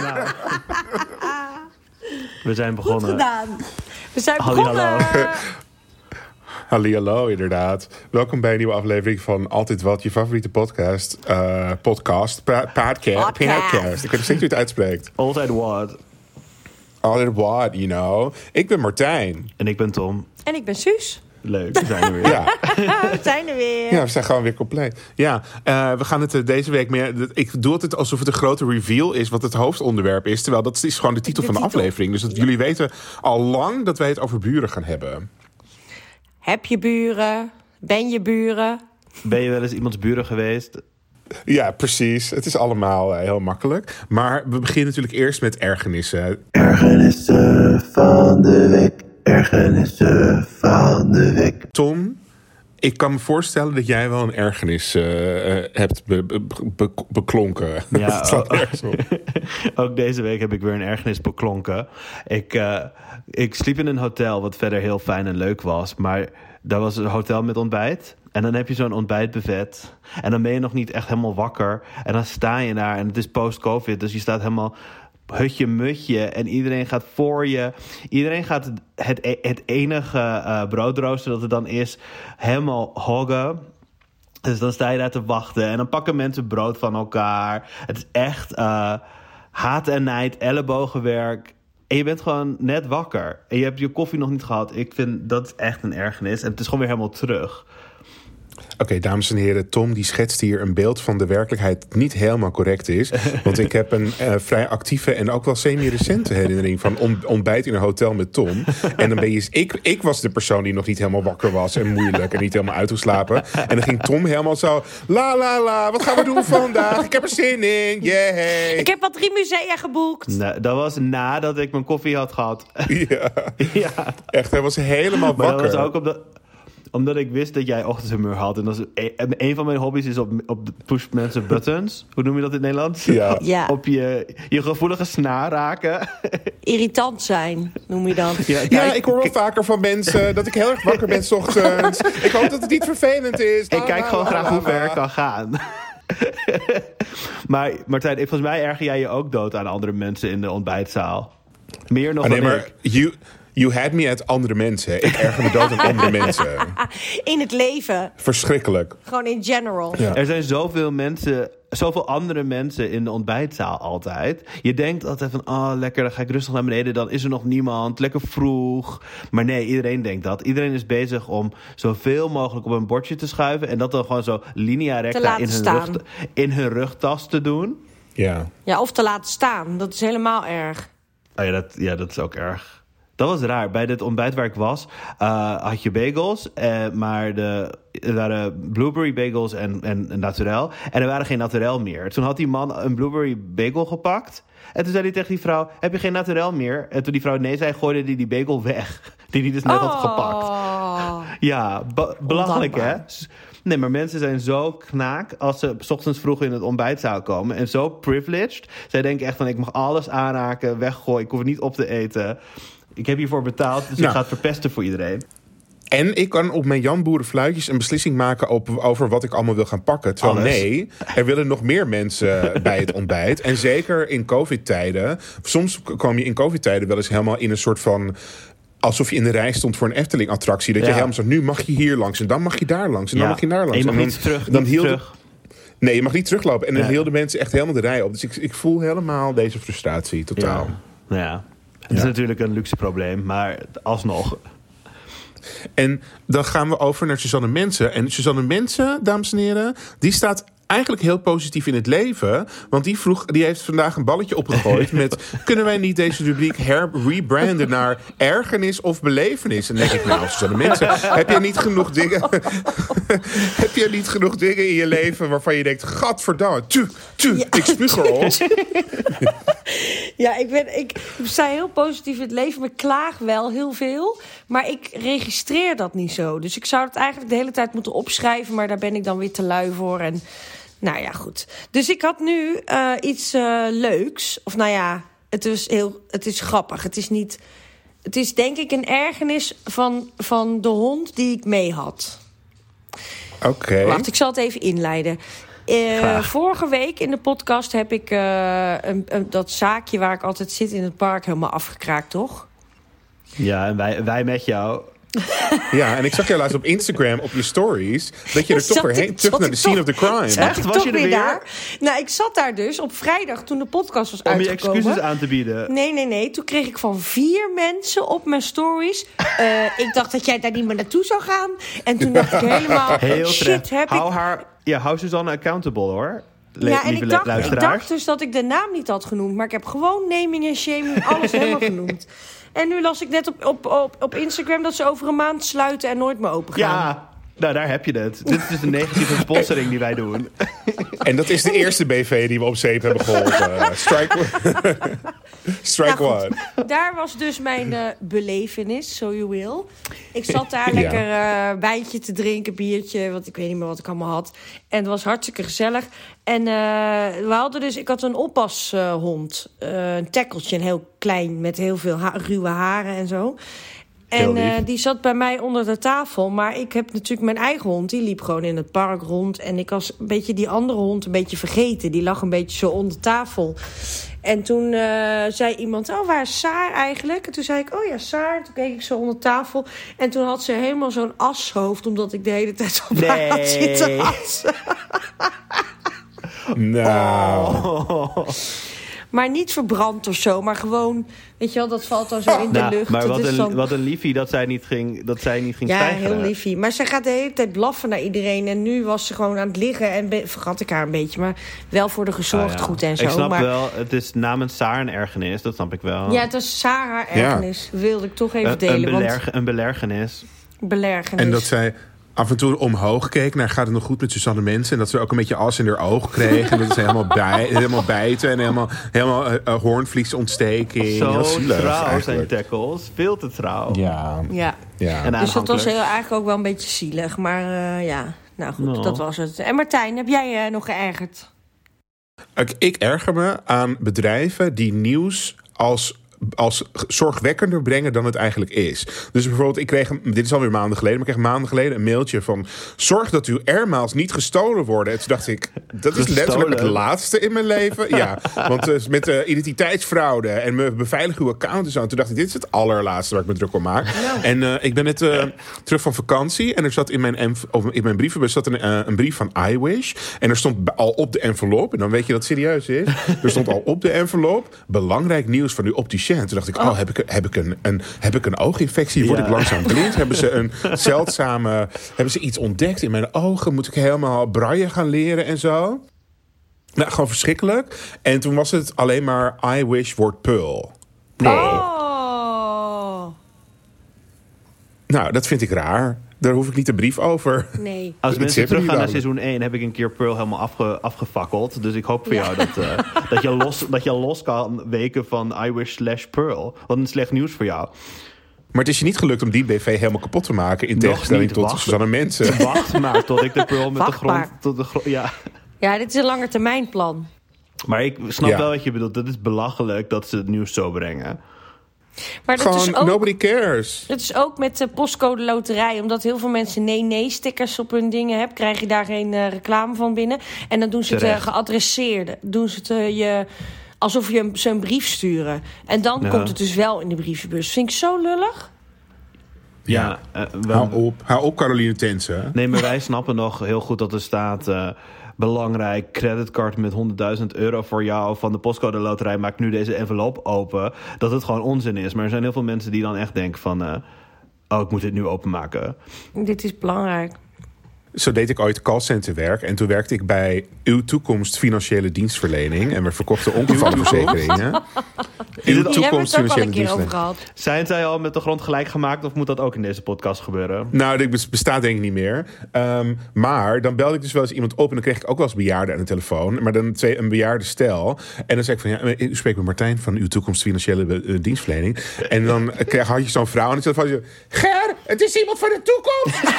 Nou, we zijn Goed begonnen. gedaan. We zijn Halli, begonnen. hallo. Hallo, inderdaad. Welkom bij een nieuwe aflevering van Altijd Wat, je favoriete podcast. eh, podcast, pa- podcast, Podcast. Ik weet nog steeds hoe je het uitspreekt. Altijd what? Altijd What, you know. Ik ben Martijn. En ik ben Tom. En ik ben Suus. Leuk, we zijn er weer. Ja, we zijn er weer. ja we zijn gewoon weer compleet. Ja, eh, we gaan het eh, deze week meer... Ik doe het alsof het een grote reveal is wat het hoofdonderwerp is. Terwijl dat is gewoon de titel De van de titel. aflevering. Dus dat jullie weten al lang dat wij het over buren gaan hebben. Heb je buren? Ben je buren? Ben je wel eens iemands buren geweest? Ja, precies. Het is allemaal eh, heel makkelijk. Maar we beginnen natuurlijk eerst met ergernissen. Ergernissen van de week. Ergernissen van de week. Tom, ik kan me voorstellen dat jij wel een ergernis eh, eh, hebt be- be- be- beklonken. Ja, oh. op. Ook deze week heb ik weer een ergernis beklonken. Ik, eh, ik sliep in een hotel wat verder heel fijn en leuk was. Maar dat was een hotel met ontbijt. En dan heb je zo'n ontbijtbuffet. En dan ben je nog niet echt helemaal wakker. En dan sta je daar en het is post-covid. Dus je staat helemaal hutje mutje. En iedereen gaat voor je. Iedereen gaat het, het, het enige eh broodrooster dat er dan is helemaal hoggen. Dus dan sta je daar te wachten en dan pakken mensen brood van elkaar. Het is echt eh, haat en nijd, ellebogenwerk. En je bent gewoon net wakker. En je hebt je koffie nog niet gehad. Ik vind dat echt een ergernis. En het is gewoon weer helemaal terug. Oké, dames en heren, Tom die schetst hier een beeld van de werkelijkheid dat niet helemaal correct is. Want ik heb een eh, vrij actieve en ook wel semi-recente herinnering van on- ontbijt in een hotel met Tom. En dan ben je, ik, ik was de persoon die nog niet helemaal wakker was en moeilijk en niet helemaal uitgeslapen. En dan ging Tom helemaal zo, la la la, wat gaan we doen vandaag? Ik heb er zin in, yay. Ik heb wat drie musea geboekt. Nou, dat was nadat ik mijn koffie had gehad. Ja, ja, echt, hij was helemaal maar wakker. dat was ook omdat, omdat ik wist dat jij ochtendhumeur had. En dat is een, een van mijn hobby's is op, op push mensen buttons. Hoe noem je dat in het Nederlands? Ja. Ja. Op je, je gevoelige snaar raken. Irritant zijn, noem je dat. Ja, ik hoor wel vaker van mensen dat ik heel erg wakker ben 's ochtends. Ik hoop dat het niet vervelend is. Ik kijk la, gewoon la, graag hoe ver kan gaan. maar Martijn, ik- volgens mij erger jij je ook dood aan andere mensen in de ontbijtzaal. Meer nog Oh, nee, dan maar ik. you, you had me at andere mensen. Ik erger me dood aan andere mensen. In het leven. Verschrikkelijk. Gewoon in general. Ja. Er zijn zoveel mensen, zoveel andere mensen in de ontbijtzaal altijd. Je denkt altijd van, oh lekker, dan ga ik rustig naar beneden. Dan is er nog niemand, lekker vroeg. Maar nee, iedereen denkt dat. Iedereen is bezig om zoveel mogelijk op een bordje te schuiven. En dat dan gewoon zo linea recta laten in hun, rug, in hun rugtas te doen. Ja. Ja, of te laten staan. Dat is helemaal erg. Oh ja, dat, ja, dat is ook erg. Dat was raar. Bij dit ontbijt waar ik was, eh, had je bagels. eh, maar de, er waren blueberry bagels en, en, en naturel. En er waren geen naturel meer. Toen had die man een blueberry bagel gepakt. En toen zei hij tegen die vrouw, heb je geen naturel meer? En toen die vrouw nee zei, gooide hij die bagel weg. Die hij dus net had gepakt. Oh. Ja, ba- belachelijk hè? Nee, maar mensen zijn zo knaak als ze 's ochtends vroeg in het ontbijtzaal komen. En zo privileged. Zij denken echt van, ik mag alles aanraken, weggooien. Ik hoef het niet op te eten. Ik heb hiervoor betaald, dus ik Nou. ga het verpesten voor iedereen. En ik kan op mijn Jan Boerenfluitjes een beslissing maken op, over wat ik allemaal wil gaan pakken. Terwijl Alles. nee, er willen nog meer mensen bij het ontbijt. En zeker in covid-tijden. Soms kwam je in covid-tijden wel eens helemaal in een soort van... Alsof je in de rij stond voor een Efteling-attractie. Dat je helemaal zo, nu mag je hier langs en dan mag je daar langs en dan mag je daar langs. En je mag En dan- niet terug, dan niet. Nee, je mag niet teruglopen. En dan Ja. hielden mensen echt helemaal de rij op. Dus ik, ik voel helemaal deze frustratie, totaal. Ja. Het is natuurlijk een luxe probleem, maar alsnog. En dan gaan we over naar Suzanne Mensen. En Suzanne Mensen, dames en heren, die staat eigenlijk heel positief in het leven. Want die, vroeg, die heeft vandaag een balletje opgegooid met... kunnen wij niet deze rubriek herrebranden naar ergernis of belevenis? En dan denk ik, nou, Suzanne Mensen, heb je niet genoeg dingen... heb je niet genoeg dingen in je leven waarvan je denkt... gadverdamme, tu, tu, ik spuug erop. Ja, ik, ben, ik sta heel positief in het leven, maar ik klaag wel heel veel. Maar ik registreer dat niet zo. Dus ik zou het eigenlijk de hele tijd moeten opschrijven, maar daar ben ik dan weer te lui voor. En nou ja, goed. Dus ik had nu eh, iets eh, leuks. Of nou ja, het is, heel, het is grappig. Het is niet. Het is denk ik een ergernis van, van de hond die ik mee had. Oké. Wacht, ik zal het even inleiden. Eh, vorige week in de podcast heb ik eh, een, een- dat zaakje waar ik altijd zit in het park helemaal afgekraakt, toch? Ja, en wij, wij met jou. Ja, en ik zag jou laatst op Instagram op je stories dat je er toch weer heen terug naar de scene of the crime. Zat Echt? Was toch je er weer? daar? Nou, ik zat daar dus op vrijdag toen de podcast was Om je uitgekomen. excuses aan te bieden. Nee, nee, nee. Toen kreeg ik van vier mensen op mijn stories. eh, ik dacht dat jij daar niet meer naartoe zou gaan. En toen dacht ik helemaal, Heel shit, heb hou ik... haar, ja, hou Suzanne accountable hoor. Le- Ja, en ik dacht, ik dacht dus dat ik de naam niet had genoemd. Maar ik heb gewoon naming en shaming alles helemaal genoemd. En nu las ik net op, op, op, op Instagram dat ze over een maand sluiten en nooit meer open gaan. Ja, nou daar heb je het. Dit is dus de negatieve sponsoring die wij doen. En dat is de eerste BV die we op zeep hebben geholpen. Strike, Strike Nou, goed. one. Daar was dus mijn eh, belevenis, so you will. Ik zat daar lekker eh wijntje te drinken, biertje, want ik weet niet meer wat ik allemaal had. En het was hartstikke gezellig. En eh, we hadden dus, ik had een oppashond, eh, een tekkeltje, een heel klein, met heel veel ha- ruwe haren en zo. En eh, die zat bij mij onder de tafel. Maar ik heb natuurlijk mijn eigen hond. Die liep gewoon in het park rond. En ik was een beetje die andere hond een beetje vergeten. Die lag een beetje zo onder tafel. En toen eh, zei iemand, oh, waar is Saar eigenlijk? En toen zei ik, oh ja, Saar. Toen keek ik zo onder tafel. En toen had ze helemaal zo'n ashoofd... omdat ik de hele tijd op haar had Nee. zitten assen. Nou, Maar niet verbrand of zo, maar gewoon... Weet je wel, dat valt dan zo in de Nou, lucht. maar Dat wat is een, dan- wat een liefie dat zij niet ging, dat zij niet ging Ja, stijgen. heel liefie. Maar ze gaat de hele tijd blaffen naar iedereen. En nu was ze gewoon aan het liggen en vergat ik haar een beetje. Maar wel voor de gezorgd Ah, ja. goed en zo. Ik snap maar wel, het is namens Saar een ergernis, dat snap ik wel. ja, het was Sarah ergernis. Wilde ik toch even een, delen. een, want belerg, een belergenis. belergenis. en dat zij af en toe omhoog keek naar gaat het nog goed met Suzanne Mensen. En dat ze ook een beetje as in haar oog kreeg. En dat ze helemaal, bij, helemaal bijten en helemaal, helemaal eh, eh, hoornvliesontsteking. Zo zielig, trouw zijn tackles. Veel te trouw. Ja, Ja, ja. En dus dat was heel, eigenlijk ook wel een beetje zielig. Maar eh, ja, nou goed, Nou. dat was het. En Martijn, heb jij je nog geërgerd? Ik, ik erger me aan bedrijven die nieuws als, als zorgwekkender brengen dan het eigenlijk is. Dus bijvoorbeeld, ik kreeg, dit is alweer maanden geleden, maar ik kreeg maanden geleden een mailtje van... zorg dat uw airmiles niet gestolen worden. En toen dacht ik, dat is letterlijk het laatste in mijn leven. Ja, want eh, met de identiteitsfraude en me beveiligen uw account en zo. En toen dacht ik, dit is het allerlaatste waar ik me druk om maak. En eh, ik ben net eh, terug van vakantie en er zat in mijn, of in mijn brievenbus zat een, eh, een brief van iWish. En er stond al op de envelop, en dan weet je dat het serieus is. Er stond al op de envelop, belangrijk nieuws van uw opticien. Toen dacht ik, oh, heb ik, heb ik, een, een, heb ik een ooginfectie? Word Ja. ik langzaam blind? hebben ze een zeldzame, hebben ze iets ontdekt in mijn ogen? Moet ik helemaal braille gaan leren en zo? Nou, gewoon verschrikkelijk. En toen was het alleen maar I wish wordt Pearl. Oh, Nou, dat vind ik raar. Daar hoef ik niet een brief over. nee. Als mensen er teruggaan naar seizoen 1, heb ik een keer Pearl helemaal afge, afgefakkeld. Dus ik hoop voor Ja. jou dat, eh, dat, je los, dat je los kan weken van I wish slash Pearl. Wat een slecht nieuws voor jou. Maar het is je niet gelukt om die BV helemaal kapot te maken. In tegenstelling tot wacht. Susanne Mensen. Wacht maar tot ik de Pearl met de grond... Tot de gro- ja. Ja, dit is een langetermijnplan. Maar ik snap Ja. wel wat je bedoelt. Het is belachelijk dat ze het nieuws zo brengen. Maar dat Gewoon, is ook... nobody cares. Het is ook met de postcode loterij. Omdat heel veel mensen nee-nee-stickers op hun dingen hebben... krijg je daar geen eh, reclame van binnen. En dan doen ze het Terecht. geadresseerde. Doen ze het eh, je... Alsof je ze een brief sturen. En dan Ja. komt het dus wel in de brievenbus. Vind ik zo lullig. Ja, we- Hou op. Hou op, Caroline Tense. Nee, maar wij snappen nog heel goed dat er staat... belangrijk, creditcard met 100.000 euro voor jou... van de postcode loterij, maak nu deze envelop open. Dat het gewoon onzin is. Maar er zijn heel veel mensen die dan echt denken van... eh, oh, ik moet dit nu openmaken. Dit is belangrijk. Zo deed ik ooit callcenterwerk. En toen werkte ik bij Uw Toekomst Financiële Dienstverlening. En we verkochten ongevallenverzekeringen. Uw Hier hebben Hier hebben we Toekomst het ook al Financiële een keer over gehad. Zijn zij al met de grond gelijk gemaakt... of moet dat ook in deze podcast gebeuren? Nou, dit bes- bestaat denk ik niet meer. Ehm, maar dan belde ik dus wel eens iemand op en dan kreeg ik ook wel eens bejaarden aan de telefoon. Maar dan twee, een bejaarde stel. En dan zei ik van, ja, u spreekt met Martijn van uw toekomst financiële eh, dienstverlening. En dan eh, kreeg, had je zo'n vrouw en ik zei van, Ger, het is iemand van de toekomst.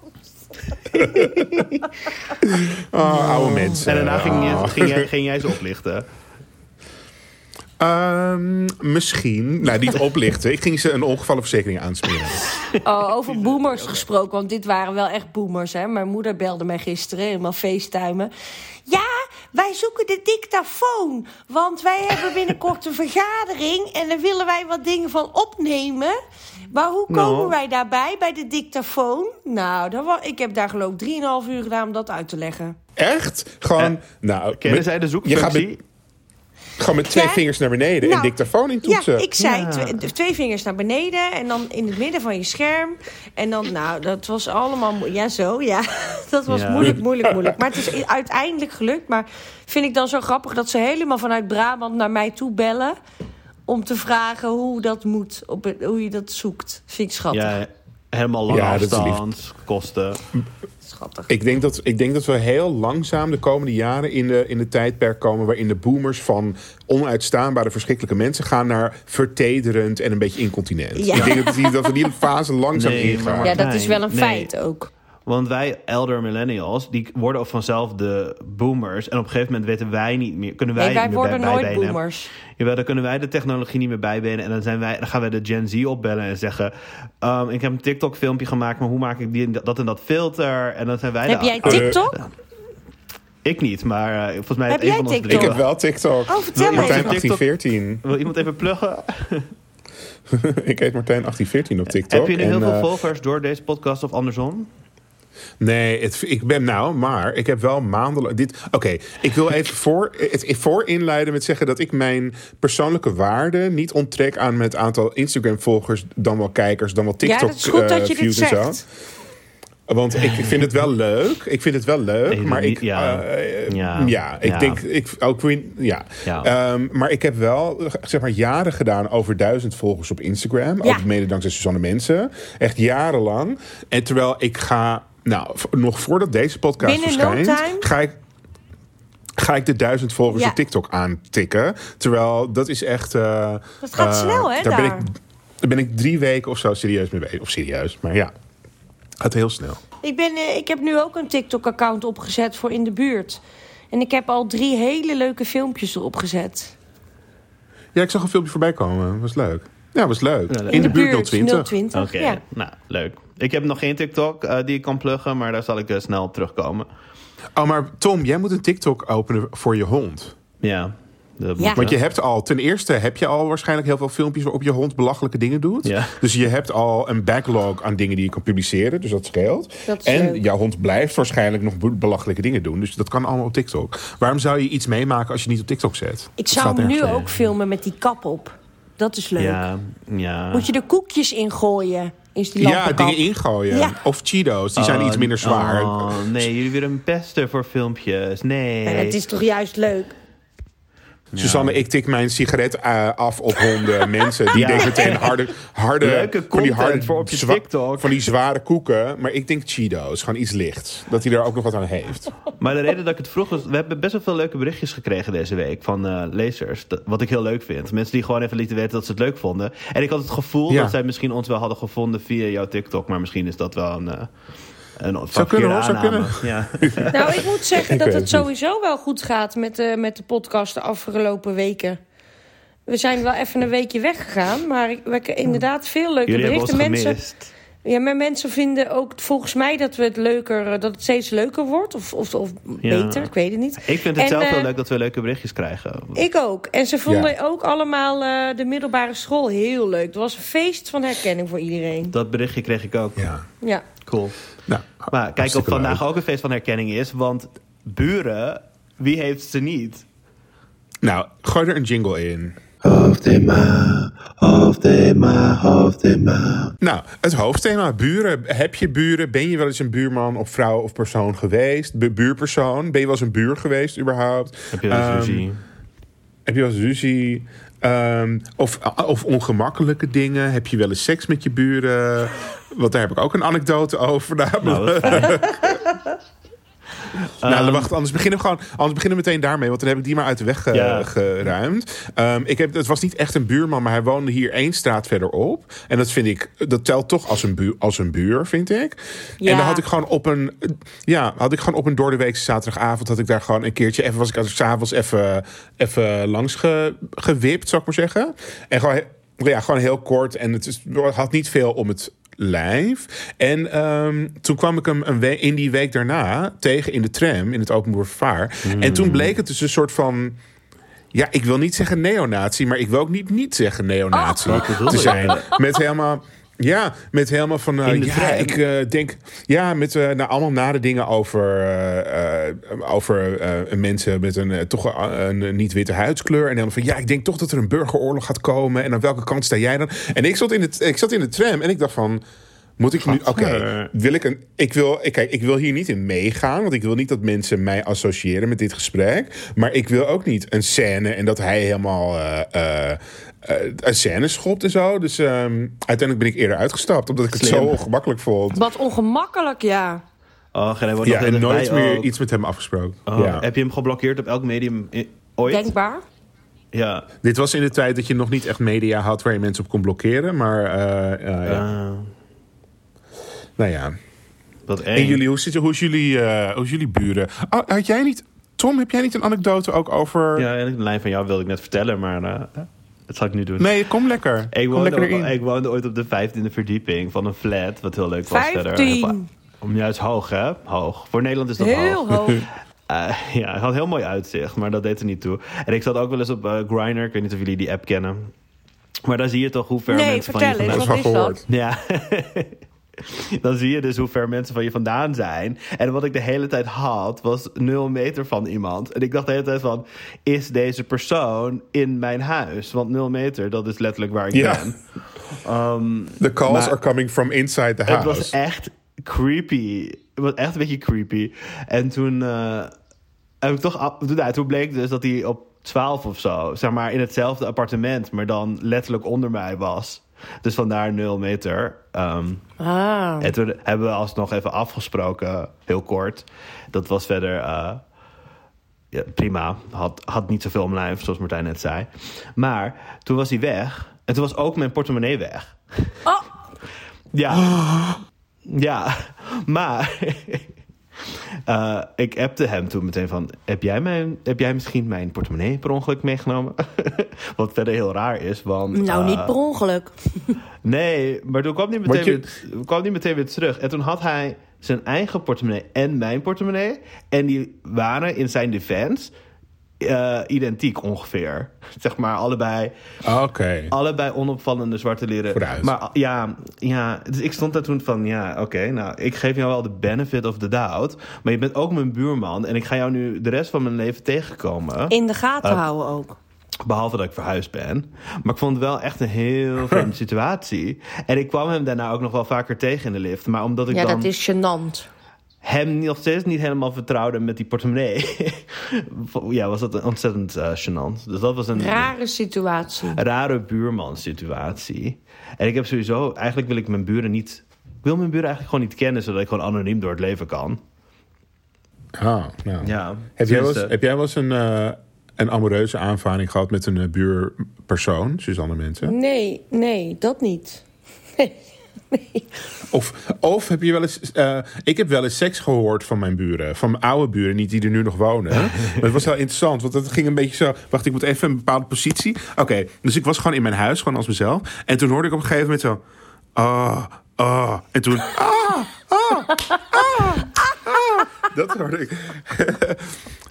Oh, oude mensen. En daarna ging, Oh. je, ging, jij, ging jij ze oplichten. Ehm, misschien. Nou, niet oplichten. Ik ging ze een ongevallenverzekering aansmeren. Oh, over boomers gesproken, want dit waren wel echt boomers. Hè? Mijn moeder belde mij gisteren, helemaal facetimen. Ja, wij zoeken de dictafoon. Want wij hebben binnenkort een vergadering... en daar willen wij wat dingen van opnemen. Maar hoe komen Nou. wij daarbij, bij de dictafoon? Nou, dat ik heb daar geloof ik 3,5 uur gedaan om dat uit te leggen. Echt? Gewoon, nou... Kennen met- zij de Je gaat zoekfunctie? met, gewoon met twee Ja. vingers naar beneden en Nou, dictafoon in toetsen. Ja, ik zei Ja. Twee, twee vingers naar beneden en dan in het midden van je scherm. En dan, nou, dat was allemaal... Ja, zo, ja. Dat was Ja. moeilijk, moeilijk, moeilijk. Maar het is uiteindelijk gelukt. Maar vind ik dan zo grappig dat ze helemaal vanuit Brabant naar mij toe bellen... om te vragen hoe dat moet, op het, hoe je dat zoekt. Vind ik schattig. Ja, helemaal lange Ja, afstand, kosten. Schattig. Ik denk, dat, ik denk dat we heel langzaam de komende jaren in de, in de tijdperk komen... waarin de boomers van onuitstaanbare, verschrikkelijke mensen... gaan naar vertederend en een beetje incontinent. Ja. Ik denk dat, die, dat we die fase langzaam Nee, ingaan. Ja, dat is wel een Nee. feit ook. Want wij elder millennials, die worden ook vanzelf de boomers. En op een gegeven moment weten wij niet meer, kunnen wij Nee, wij niet meer worden bij, nooit bijbenen. boomers. Jawel, dan kunnen wij de technologie niet meer bijbenen. En dan, zijn wij, dan gaan wij de Gen Z opbellen en zeggen... ehm, ik heb een TikTok-filmpje gemaakt, maar hoe maak ik die, dat en dat filter? En dan zijn wij Heb de- jij TikTok? Ik niet, maar eh, volgens mij Heb jij van ons TikTok? Ik heb wel TikTok. Oh, vertel me Martijn even. TikTok? 1814. Wil iemand even pluggen? ik heet Martijn 1814 op TikTok. Heb je nu heel En, veel eh, volgers door deze podcast of andersom? Nee, het, ik ben nou, maar ik heb wel maandenlang. Dit, Oké, ik wil even voor, het voor inleiden met zeggen dat ik mijn persoonlijke waarde niet onttrek aan het aantal Instagram-volgers, dan wel kijkers, dan wel Ja, TikTok dat is goed dat je dit views en zo. Want ik vind het wel leuk. Ik vind het wel leuk. Maar ik, ja. eh, Ja. ja. ik Ja. denk, ik, ook ja. Ja. Ehm, maar ik heb wel, zeg maar, jaren gedaan over duizend volgers op Instagram. Ja. Ook mede dankzij Suzanne Mensen. Echt jarenlang. En terwijl ik ga, nou, nog voordat deze podcast Binnen verschijnt, ga ik ga ik de duizend volgers Ja. op TikTok aantikken. Terwijl dat is echt... eh, Dat gaat eh, snel, hè, Daar ben, ik, daar ben ik drie weken of zo serieus mee bezig. Of serieus, maar ja. Gaat heel snel. Ik, ben, eh, ik heb nu ook een TikTok-account opgezet voor in de buurt. En ik heb al drie hele leuke filmpjes erop gezet. Ja, ik zag een filmpje voorbij komen. Was leuk. Ja, was leuk. Ja, leuk. in, de, buurt 020. 020. Oké, Ja. nou, leuk. Ik heb nog geen TikTok eh, die ik kan pluggen, maar daar zal ik eh, snel op terugkomen. Oh, maar Tom, jij moet een TikTok openen voor je hond. Ja, Want je hè? hebt al, ten eerste heb je al waarschijnlijk heel veel filmpjes waarop je hond belachelijke dingen doet. Ja. Dus je hebt al een backlog aan dingen die je kan publiceren. Dus dat scheelt. Dat is en leuk. jouw hond blijft waarschijnlijk nog be- belachelijke dingen doen. Dus dat kan allemaal op TikTok. Waarom zou je iets meemaken als je niet op TikTok zet? Ik Dat zou nu ook filmen met die kap op. Dat is leuk. Ja, ja. Moet je er koekjes in gooien? Is die Ja, lampenkap. dingen ingooien. Ja. Of Cheetos, die zijn Oh, iets minder zwaar. Oh, nee, jullie willen een pesten voor filmpjes. Nee. En het is toch juist leuk? Susanne, ik tik mijn sigaret eh, af op honden. Mensen die denken meteen harde, harde, Leuke van die content harde, voor op je TikTok. Van die zware koeken. Maar ik denk Cheetos, gewoon iets lichts. Dat hij er ook nog wat aan heeft. Maar de reden dat ik het vroeg was... We hebben best wel veel leuke berichtjes gekregen deze week van eh, lezers. Wat ik heel leuk vind. Mensen die gewoon even lieten weten dat ze het leuk vonden. En ik had het gevoel dat zij misschien ons wel hadden gevonden via jouw TikTok. Maar misschien is dat wel een... eh een Zou kunnen, hoor, zou aanname. Ja. Nou, ik moet zeggen Ik dat het het sowieso wel goed gaat met de, met de podcast de afgelopen weken. We zijn wel even een weekje weggegaan, maar ik, we hebben inderdaad veel leuke Jullie hebben ons berichten. Mensen, gemist. Ja, maar mensen vinden ook volgens mij dat, we het, leuker, eh, dat het steeds leuker wordt. Of, of, of Ja. beter, ik weet het niet. Ik vind het En, zelf eh, heel leuk dat we leuke berichtjes krijgen. Ik ook. En ze vonden Ja. ook allemaal eh, de middelbare school heel leuk. Het was een feest van herkenning voor iedereen. Dat berichtje kreeg ik ook. Ja. Ja. Cool. Nou, Maar kijk of vandaag leuk. ook een feest van herkenning is. Want buren, wie heeft ze niet? Nou, gooi er een jingle in. Hoofdthema, hoofdthema, hoofdthema. Nou, het hoofdthema buren. Heb je buren? Ben je wel eens een buurman of vrouw of persoon geweest? Bu- buurpersoon? Ben je wel eens een buur geweest überhaupt? Heb je wel eens Ehm, ruzie? Heb je wel eens ruzie? Ehm, of, of ongemakkelijke dingen? Heb je wel eens seks met je buren? Want daar heb ik ook een anekdote over. Nou, Namelijk. nou, wacht, anders beginnen we gewoon. Anders beginnen we meteen daarmee, want dan heb ik die maar uit de weg Ja. geruimd. Ehm, ik heb, het was niet echt een buurman, maar hij woonde hier één straat verderop. En dat vind ik, dat telt toch als een buur, als een buur vind ik. Ja. En dan had ik gewoon op een, ja, had ik gewoon op een doordeweekse zaterdagavond had ik daar gewoon een keertje even was ik als s'avonds even, even langs ge, gewipt, zou ik maar zeggen. En gewoon, ja, gewoon heel kort en het is, had niet veel om het lijf. En ehm, toen kwam ik hem een we- in die week daarna tegen in de tram, in het openbaar vervaar. En toen bleek het dus een soort van... Ja, ik wil niet zeggen neonazi, maar ik wil ook niet niet zeggen neonazi Wat bedoel te zijn. Met helemaal... Ja, met helemaal van... eh, de ja, ik eh, denk... Ja, met nou, allemaal nare dingen over, over mensen met een, toch een, een niet-witte huidskleur. En helemaal van... Ja, ik denk toch dat er een burgeroorlog gaat komen. En aan welke kant sta jij dan? En ik zat in, het, ik zat in de tram en ik dacht van... Moet ik nu... Oké, wil ik een... Ik wil, ik, kijk, ik wil hier niet in meegaan. Want ik wil niet dat mensen mij associëren met dit gesprek. Maar ik wil ook niet een scène en dat hij helemaal... eh, eh, eh, een scène schopt en zo. Dus ehm, uiteindelijk ben ik eerder uitgestapt. Omdat ik het zo ongemakkelijk vond. Wat ongemakkelijk, ja. Oh, en hij wordt Ja, nog en nooit meer ook. iets met hem afgesproken. Oh, ja. Heb je hem geblokkeerd op elk medium ooit? Denkbaar. Ja. Dit was in de tijd dat je nog niet echt media had waar je mensen op kon blokkeren. Maar eh, eh, ja. Ah, nou ja. wat eng. En jullie, hoe, zit, hoe, is jullie, eh, hoe is jullie buren? Oh, had jij niet... Tom, heb jij niet een anekdote ook over... Ja, en de lijn van jou wilde ik net vertellen, maar eh, dat zal ik nu doen. Nee, kom lekker. Ik kom woonde, lekker ik woonde ooit op de vijftiende verdieping van een flat, wat heel leuk was verder. Vijftien. Om juist hoog, hè? Hoog. Voor Nederland is dat Heel hoog. hoog. Eh, ja, het had heel mooi uitzicht, maar dat deed er niet toe. En ik zat ook wel eens op eh Grindr, ik weet niet of jullie die app kennen. Maar dan zie je toch hoe ver Nee, mensen van je vertel eens, Dat wat is dat? Ja. Dan zie je dus hoe ver mensen van je vandaan zijn. En wat ik de hele tijd had, was nul meter van iemand. En ik dacht de hele tijd van, is deze persoon in mijn huis? Want nul meter, dat is letterlijk waar ik ben. Ehm, The calls Maar- are coming from inside the het house. was echt creepy. Het was echt een beetje creepy. En toen eh, heb ik toch... nou, toen bleek dus dat hij op 12 of zo... zeg maar in hetzelfde appartement... maar dan letterlijk onder mij was. Dus vandaar 0 meter. Ehm, Ah. en toen hebben we alsnog even afgesproken, heel kort. Dat was verder eh, ja, prima. Had, had niet zoveel om lijf, zoals Martijn net zei. Maar toen was hij weg. En toen was ook mijn portemonnee weg. Oh, Ja. Ja. Maar... eh, ik appte hem toen meteen van... Heb jij, mijn, heb jij misschien mijn portemonnee per ongeluk meegenomen? Wat verder heel raar is, want... nou, eh, niet per ongeluk. Nee, maar toen kwam hij meteen, je- weer, kwam hij meteen weer terug. En toen had hij zijn eigen portemonnee en mijn portemonnee. En die waren in zijn defense eh, identiek ongeveer. Zeg maar allebei, Oké. allebei onopvallende zwarte leren. Vooruit. Maar ah, ja, ja, dus ik stond daar toen van... Ja, oké, nou, ik geef jou wel de benefit of the doubt. Maar je bent ook mijn buurman. En ik ga jou nu de rest van mijn leven tegenkomen. In de gaten Eh, houden ook. Behalve dat ik verhuisd ben. Maar ik vond het wel echt een heel vreemde situatie. En ik kwam hem daarna ook nog wel vaker tegen in de lift. Maar omdat ik Ja, dan dat is gênant. Hem nog steeds niet helemaal vertrouwde met die portemonnee... ja, was dat ontzettend eh gênant. Dus dat was een Rare situatie. rare buurman-situatie. En ik heb sowieso... Eigenlijk wil ik mijn buren niet... Ik wil mijn buren eigenlijk gewoon niet kennen... zodat ik gewoon anoniem door het leven kan. Ah, nou. Ja, Heb, jij wel eens, tenminste- heb jij wel eens een, eh, een amoureuze aanvaring gehad met een eh, buurpersoon, Suzanne Mensen? Nee, nee, dat niet. Nee, nee. Of, of heb je wel eens... eh, ik heb wel eens seks gehoord van mijn buren. Van mijn oude buren, niet die er nu nog wonen. maar het was wel interessant, want het ging een beetje zo... Wacht, ik moet even een bepaalde positie. Oké, dus ik was gewoon in mijn huis, gewoon als mezelf. En toen hoorde ik op een gegeven moment zo... Ah, ah. En toen... Ah, ah, ah, ah. Dat hoorde ik.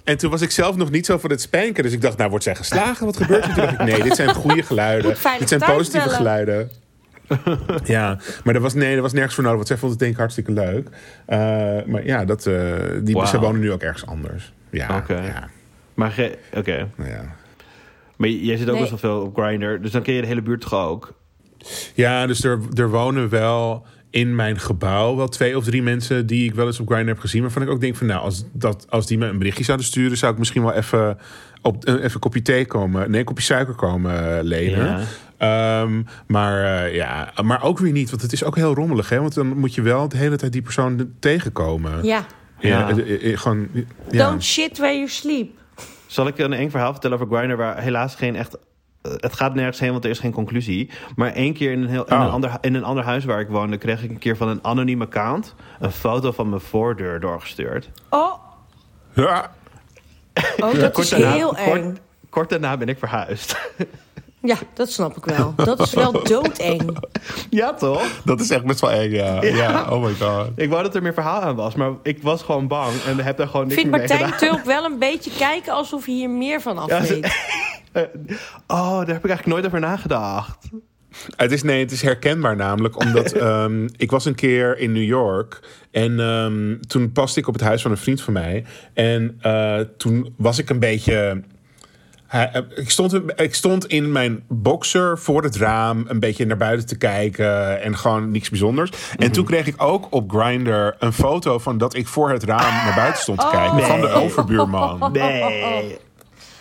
En toen was ik zelf nog niet zo van het spanken. Dus ik dacht, nou wordt zij geslagen? Wat gebeurt er? Toen dacht ik, nee, dit zijn goede geluiden. Dit zijn positieve geluiden. Ja, maar er was, nee, er was nergens voor nodig. Want zij vond het denk ik hartstikke leuk. Eh, maar ja, dat, eh, die, zij wonen nu ook ergens anders. Ja, Oké. ja, Maar oké. ja. Maar jij zit ook Nee. best wel veel op Grindr. Dus dan ken je de hele buurt toch ook? Ja, dus er, er wonen wel in mijn gebouw wel twee of drie mensen die ik wel eens op Grindr heb gezien. Waarvan ik ook denk van nou, als, dat, als die me een berichtje zouden sturen, zou ik misschien wel even, op, eh, even een kopje thee komen. Nee, een kopje suiker komen lenen. Ja. Ehm, maar, eh, ja, maar ook weer niet, want het is ook heel rommelig. Hè? Want dan moet je wel de hele tijd die persoon tegenkomen. Ja, Ja, Ja. eh, eh, gewoon... Ja. Don't shit where you sleep. Zal ik een eng verhaal vertellen over Grindr waar helaas geen echt... Het gaat nergens heen, want er is geen conclusie. Maar één keer in een, heel, in, Oh. een ander, in een ander huis waar ik woonde... kreeg ik een keer van een anoniem account... een foto van mijn voordeur doorgestuurd. Oh, Ja. oh dat Kort is daarna- heel kort- eng. Kort daarna ben ik verhuisd. Ja, dat snap ik wel. Dat is wel doodeng. ja, toch? Dat is echt best wel eng, ja. ja. oh my god. Ik wou dat er meer verhaal aan was, maar ik was gewoon bang en heb daar gewoon Ik niks vind meer mee Martijn gedaan. Tulp wel een beetje kijken alsof hij hier meer van af Ja, ze- weet. Oh, daar heb ik eigenlijk nooit over nagedacht. Het is, nee, het is herkenbaar namelijk, omdat ehm, ik was een keer in New York en ehm, toen paste ik op het huis van een vriend van mij. En eh, toen was ik een beetje. Hij- eh, ik, stond, ik stond in mijn boxer voor het raam een beetje naar buiten te kijken en gewoon niks bijzonders. En toen kreeg ik ook op Grindr een foto van dat ik voor het raam naar buiten stond te kijken van de Nee. overbuurman. Nee.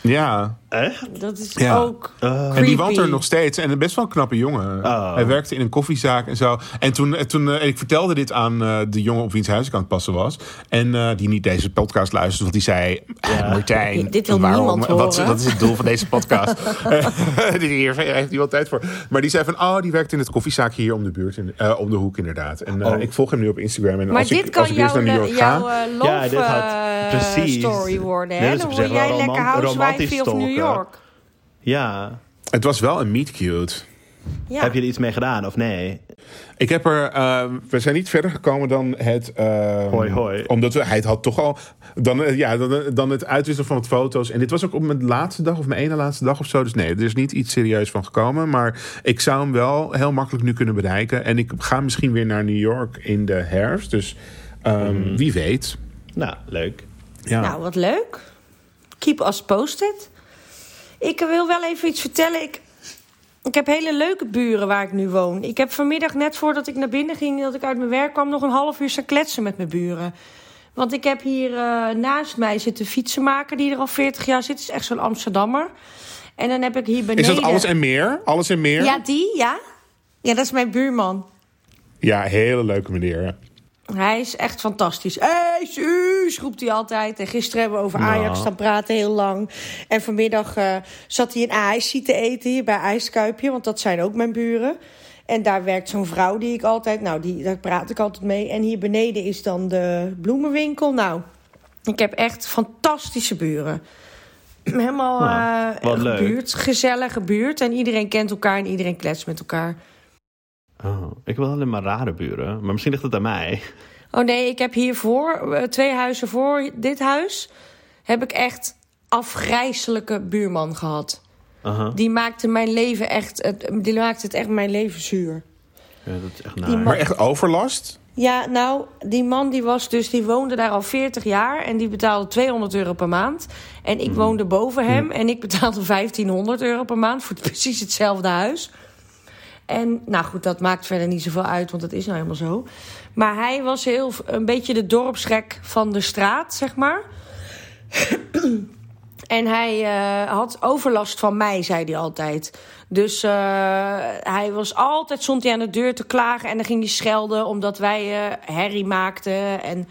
Ja. Echt? Dat is Ja. ook En die woont er nog steeds. En een best wel een knappe jongen. Oh. Hij werkte in een koffiezaak en zo. En toen, eh, toen eh, ik vertelde dit aan eh, de jongen op wiens huis ik aan het passen was. En eh, die niet deze podcast luisterde. Want die zei, ah, Martijn, Dit wil waarom, niemand wat, horen. wat is het doel van deze podcast? hier heeft hij wel tijd voor. Maar die zei van, oh, die werkt in het koffiezaakje hier om de buurt. In, eh, om de hoek inderdaad. En eh, Oh. ik volg hem nu op Instagram. En Maar als dit ik, kan als jouw, naar New York jouw ga... eh, love Ja, dit had- eh, precies. story worden. Hè? Dan zich jij lekker housewife romantisch of New. York. Ja. Het was wel een meet cute. Ja. Heb je er iets mee gedaan of nee? Ik heb er. eh, we zijn niet verder gekomen dan het. eh, Hoi, hoi. Omdat we, hij het had toch al. Dan, eh, ja, dan, dan het uitwisselen van wat foto's. En dit was ook op mijn laatste dag of mijn ene laatste dag of zo. Dus nee, er is niet iets serieus van gekomen. Maar ik zou hem wel heel makkelijk nu kunnen bereiken. En ik ga misschien weer naar New York in de herfst. Dus ehm, wie weet. Nou, leuk. Ja. Nou, wat leuk. Keep us posted. Ik wil wel even iets vertellen. Ik, ik heb hele leuke buren waar ik nu woon. Ik heb vanmiddag, net voordat ik naar binnen ging, dat ik uit mijn werk kwam, nog een half uur staan kletsen met mijn buren. Want ik heb hier eh, naast mij zitten fietsenmaker die er al 40 jaar zit. is echt zo'n Amsterdammer. En dan heb ik hier beneden... is dat alles en meer? Alles en meer? Ja, die, ja. Ja, dat is mijn buurman. Ja, hele leuke meneer. Hij is echt fantastisch. Hey, Suus, roept hij altijd. En gisteren hebben we over Nou. Ajax staan praten heel lang. En vanmiddag eh, zat hij een ijsje te eten hier bij IJskuipje. Want dat zijn ook mijn buren. En daar werkt zo'n vrouw die ik altijd... Nou, die, daar praat ik altijd mee. En hier beneden is dan de bloemenwinkel. Nou, ik heb echt fantastische buren. Helemaal Nou, buurt, gezellige buurt. En iedereen kent elkaar en iedereen kletst met elkaar. Oh, ik wil alleen maar rare buren. Maar misschien ligt het aan mij. Oh nee, ik heb hiervoor, eh, twee huizen voor dit huis, heb ik echt afgrijzelijke buurman gehad. Aha. Die maakte mijn leven echt, het- die maakte het echt mijn leven zuur. Ja, dat is echt Die naar. Maar echt overlast? Ja, nou, die man die was dus, die woonde daar al 40 jaar en die betaalde 200 euro per maand. En ik woonde boven hem en ik betaalde 1500 euro per maand voor precies hetzelfde huis. En nou goed, dat maakt verder niet zoveel uit, want dat is nou helemaal zo. Maar hij was heel, een beetje de dorpsgek van de straat, zeg maar. En hij eh, had overlast van mij, zei hij altijd. Dus eh, hij was altijd, stond hij aan de deur te klagen en dan ging hij schelden omdat wij eh, herrie maakten. En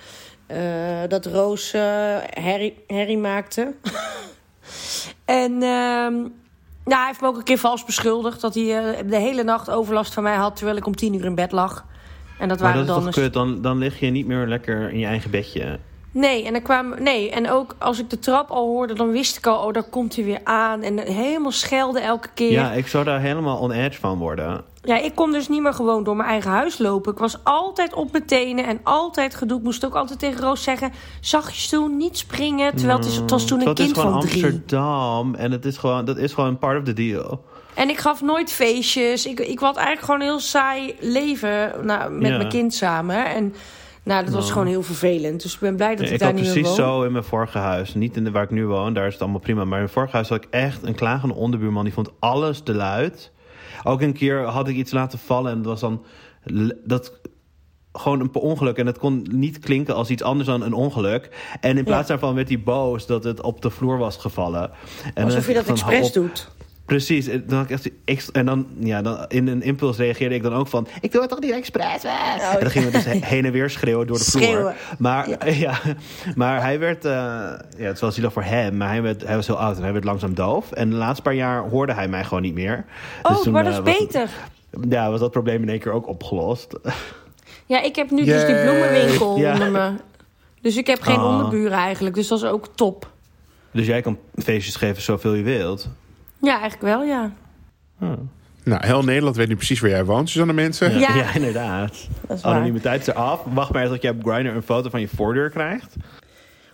dat Roos herrie, herrie maakte. en ehm, nou, hij heeft me ook een keer vals beschuldigd dat hij eh, de hele nacht overlast van mij had terwijl ik om tien uur in bed lag. En dat Maar waren dat is dan toch kut? Dan, dan lig je niet meer lekker in je eigen bedje. Nee, en dan kwam. Nee, en ook als ik de trap al hoorde, dan wist ik al, oh, daar komt hij weer aan. En helemaal schelden elke keer. Ja, Ja. ik zou daar helemaal on edge van worden. Ik kon dus niet meer gewoon door mijn eigen huis lopen. Ik was altijd op mijn tenen en altijd gedoe. Ik moest ook altijd tegen Roos zeggen: zachtjes doen, niet springen. Terwijl het, is, het was toen een Terwijl kind het is gewoon van drie. Amsterdam en het is gewoon, dat is gewoon part of the deal. En ik gaf nooit feestjes. Ik, ik had eigenlijk gewoon een heel saai leven nou, met Ja. mijn kind samen. En nou, dat was gewoon heel vervelend. Dus ik ben blij dat ik, ik daar had niet meer precies woon. zo in mijn vorige huis. Niet in de, waar ik nu woon, daar is het allemaal prima. Maar in mijn vorige huis had ik echt een klagende onderbuurman. Die vond alles te luid. Ook een keer had ik iets laten vallen en dat was dan... Dat, gewoon een ongeluk. En het kon niet klinken als iets anders dan een ongeluk. En in plaats Ja. daarvan werd hij boos dat het op de vloer was gevallen. En Alsof je dat expres doet. Precies. En dan, ik en dan, ja, dan in een impuls reageerde ik dan ook van... Ik doe het toch niet expres? eh?" en dan gingen we dus he- heen en weer schreeuwen door de Schreeuwen. vloer. Maar, ja. maar hij werd... eh, ja, het was zielig voor hem, maar hij, werd, hij was heel oud en hij werd langzaam doof. En de laatste paar jaar hoorde hij mij gewoon niet meer. Oh, Dus toen, maar dat eh, is was- beter. Ja, was dat probleem in één keer ook opgelost. Ja, ik heb nu dus die bloemenwinkel Ja. onder me. Dus ik heb geen Ah. onderburen eigenlijk. Dus dat is ook top. Dus jij kan feestjes geven zoveel je wilt. Ja, eigenlijk wel, ja. Nou, heel Nederland weet nu precies waar jij woont, Suzanne Mensen. Ja. Ja, inderdaad. Dat is waar. Anonimiteit is eraf. Wacht maar eens tot je op Grindr een foto van je voordeur krijgt.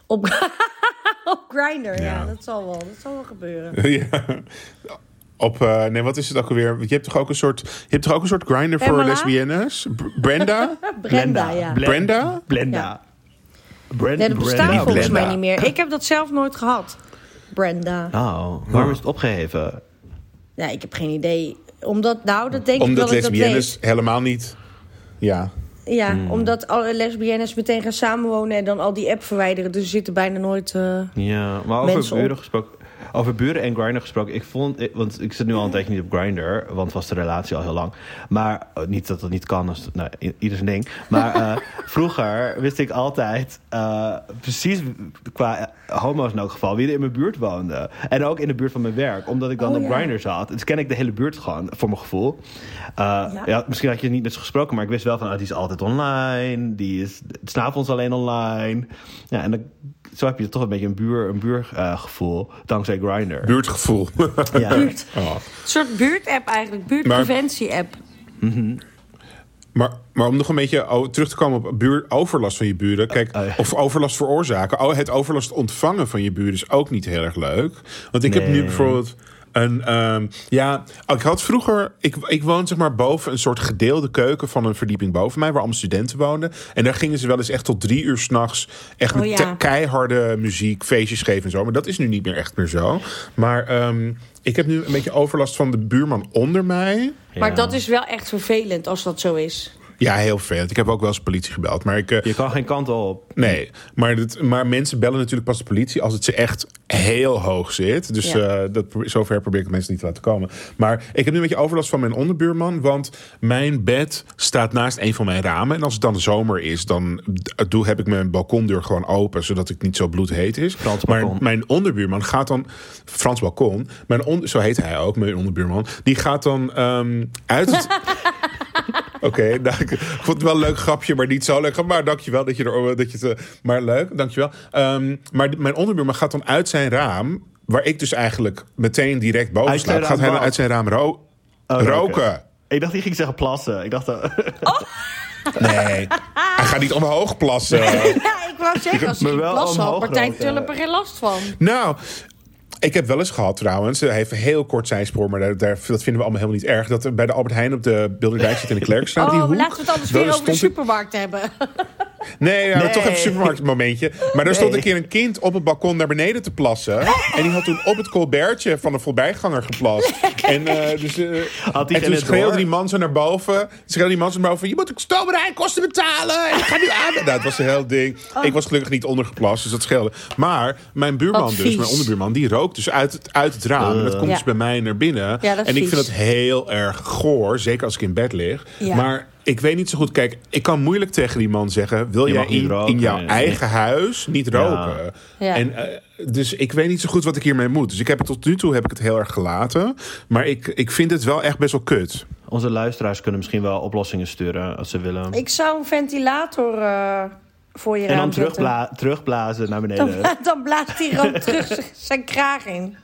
Op, op Grindr, ja. Ja. Dat zal wel. Dat zal wel gebeuren. Ja. Op, eh, nee, wat is het ook alweer? Je hebt toch ook een soort, je hebt toch ook een soort grinder voor lesbiennes? B- Brenda? Brenda, ja. Brenda? Blenda. Ja. Bren- Nee, dat bestaat Brenda. volgens Brenda. mij niet meer. Ik heb dat zelf nooit gehad. Brenda. Oh, waarom is het opgeheven? Ja, ik heb geen idee. Omdat, nou, dat denk ik wel dat lesbiennes helemaal niet... Ja. Ja, Hmm. omdat alle lesbiennes meteen gaan samenwonen en dan al die app verwijderen. Dus er zitten bijna nooit... eh, Ja, maar over buren op. gesproken. Over buren en Grindr gesproken. Ik vond, ik- want ik zit nu al een tijdje niet op Grindr, want was de relatie al heel lang. Maar oh, niet dat dat niet kan, als, nou, ieder zijn ding. Maar eh, vroeger wist ik altijd eh, precies qua eh, homo's in elk geval wie er in mijn buurt woonde. En ook in de buurt van mijn werk, omdat ik dan Oh, op ja. Grindr zat. Dus ken ik de hele buurt gewoon, voor mijn gevoel. Ja. ja. misschien had je niet met ze gesproken, maar ik wist wel van, ah, die is altijd online. Die is s'avonds alleen online. Ja, en dan, zo heb je toch een beetje een buur, een buurgevoel, dankzij Grindr. Buurtgevoel. Ja. Oh. Een soort buurt-app eigenlijk. Buurtpreventie-app. Maar, maar om nog een beetje terug te komen op buur, overlast van je buren. Kijk, Oh, ja. of overlast veroorzaken. Oh, het overlast ontvangen van je buren is ook niet heel erg leuk. Want ik heb nu bijvoorbeeld een... ehm, ja, ik had vroeger... Ik, ik woon zeg maar boven een soort gedeelde keuken van een verdieping boven mij... waar allemaal studenten woonden. En daar gingen ze wel eens echt tot drie uur s'nachts... echt Oh, met ja. keiharde muziek, feestjes geven en zo. Maar dat is nu niet meer echt meer zo. Maar ehm, ik heb nu een beetje overlast van de buurman onder mij... Maar dat is wel echt vervelend als dat zo is. Ja, heel vervelend. Ik heb ook wel eens politie gebeld. Maar ik, eh, Je kan geen kant op. Nee, maar, dit, maar mensen bellen natuurlijk pas de politie als het ze echt heel hoog zit. Dus Ja. eh, dat, zover probeer ik de mensen niet te laten komen. Maar ik heb nu een beetje overlast van mijn onderbuurman. Want mijn bed staat naast een van mijn ramen. En als het dan de zomer is, dan doe, heb ik mijn balkondeur gewoon open. Zodat het niet zo bloedheet is. Frans maar balkon. mijn onderbuurman gaat dan... Frans balkon. Mijn on, zo heet hij ook, mijn onderbuurman. Die gaat dan ehm, uit Oké, nou, ik vond het wel een leuk grapje, maar niet zo leuk. Maar dankjewel dat je er... Dat je het, eh, maar leuk, dankjewel. Ehm maar mijn onderbuurman gaat dan uit zijn raam... waar ik dus eigenlijk meteen direct boven slaap... gaat hij dan uit zijn raam ro- Oh, roken. Ik dacht, die ging zeggen plassen. Ik dacht, eh, Nee, hij gaat niet omhoog plassen. Ja, ik wou zeggen, als Maar hij wel plas had, omhoog Martijn. Tulp er geen last van. Nou, ik heb wel eens gehad trouwens. Hij heeft een heel kort zijspoor, maar daar, daar, dat vinden we allemaal helemaal niet erg. Dat er bij de Albert Heijn op de Bilderdijk zit in de Klerkstraat. die Oh, hoek, laten we het anders weer over de supermarkt hebben. Nee, ja, Nee. toch even een supermarktmomentje. Maar er stond een keer een kind op het balkon naar beneden te plassen. En die had toen op het colbertje van een voorbijganger geplast. En, eh, dus, eh, Had en toen schreeuwde die man zo naar boven. Schreeuwde die man zo naar boven. Je moet de stoomrijkosten betalen. Ik ga nu aan. Nou, het was een heel ding. Ik was gelukkig niet ondergeplast, dus dat scheelde. Maar mijn buurman dus, mijn onderbuurman, die rookt dus uit het, uit het raam. En dat komt Ja. dus bij mij naar binnen. Ja, dat en ik vind het heel erg goor. Zeker als ik in bed lig. Ja. Maar ik weet niet zo goed. Kijk, ik kan moeilijk tegen die man zeggen... wil Je jij in, roken, in jouw nee. eigen huis niet roken? Ja. En, eh, dus ik weet niet zo goed wat ik hiermee moet. Dus ik heb het tot nu toe heb ik het heel erg gelaten. Maar ik, ik vind het wel echt best wel kut. onze luisteraars kunnen misschien wel oplossingen sturen als ze willen. Ik zou een ventilator eh, voor je en dan terugbla terugblazen naar beneden. Dan, dan blaast hij gewoon terug zijn kraag in.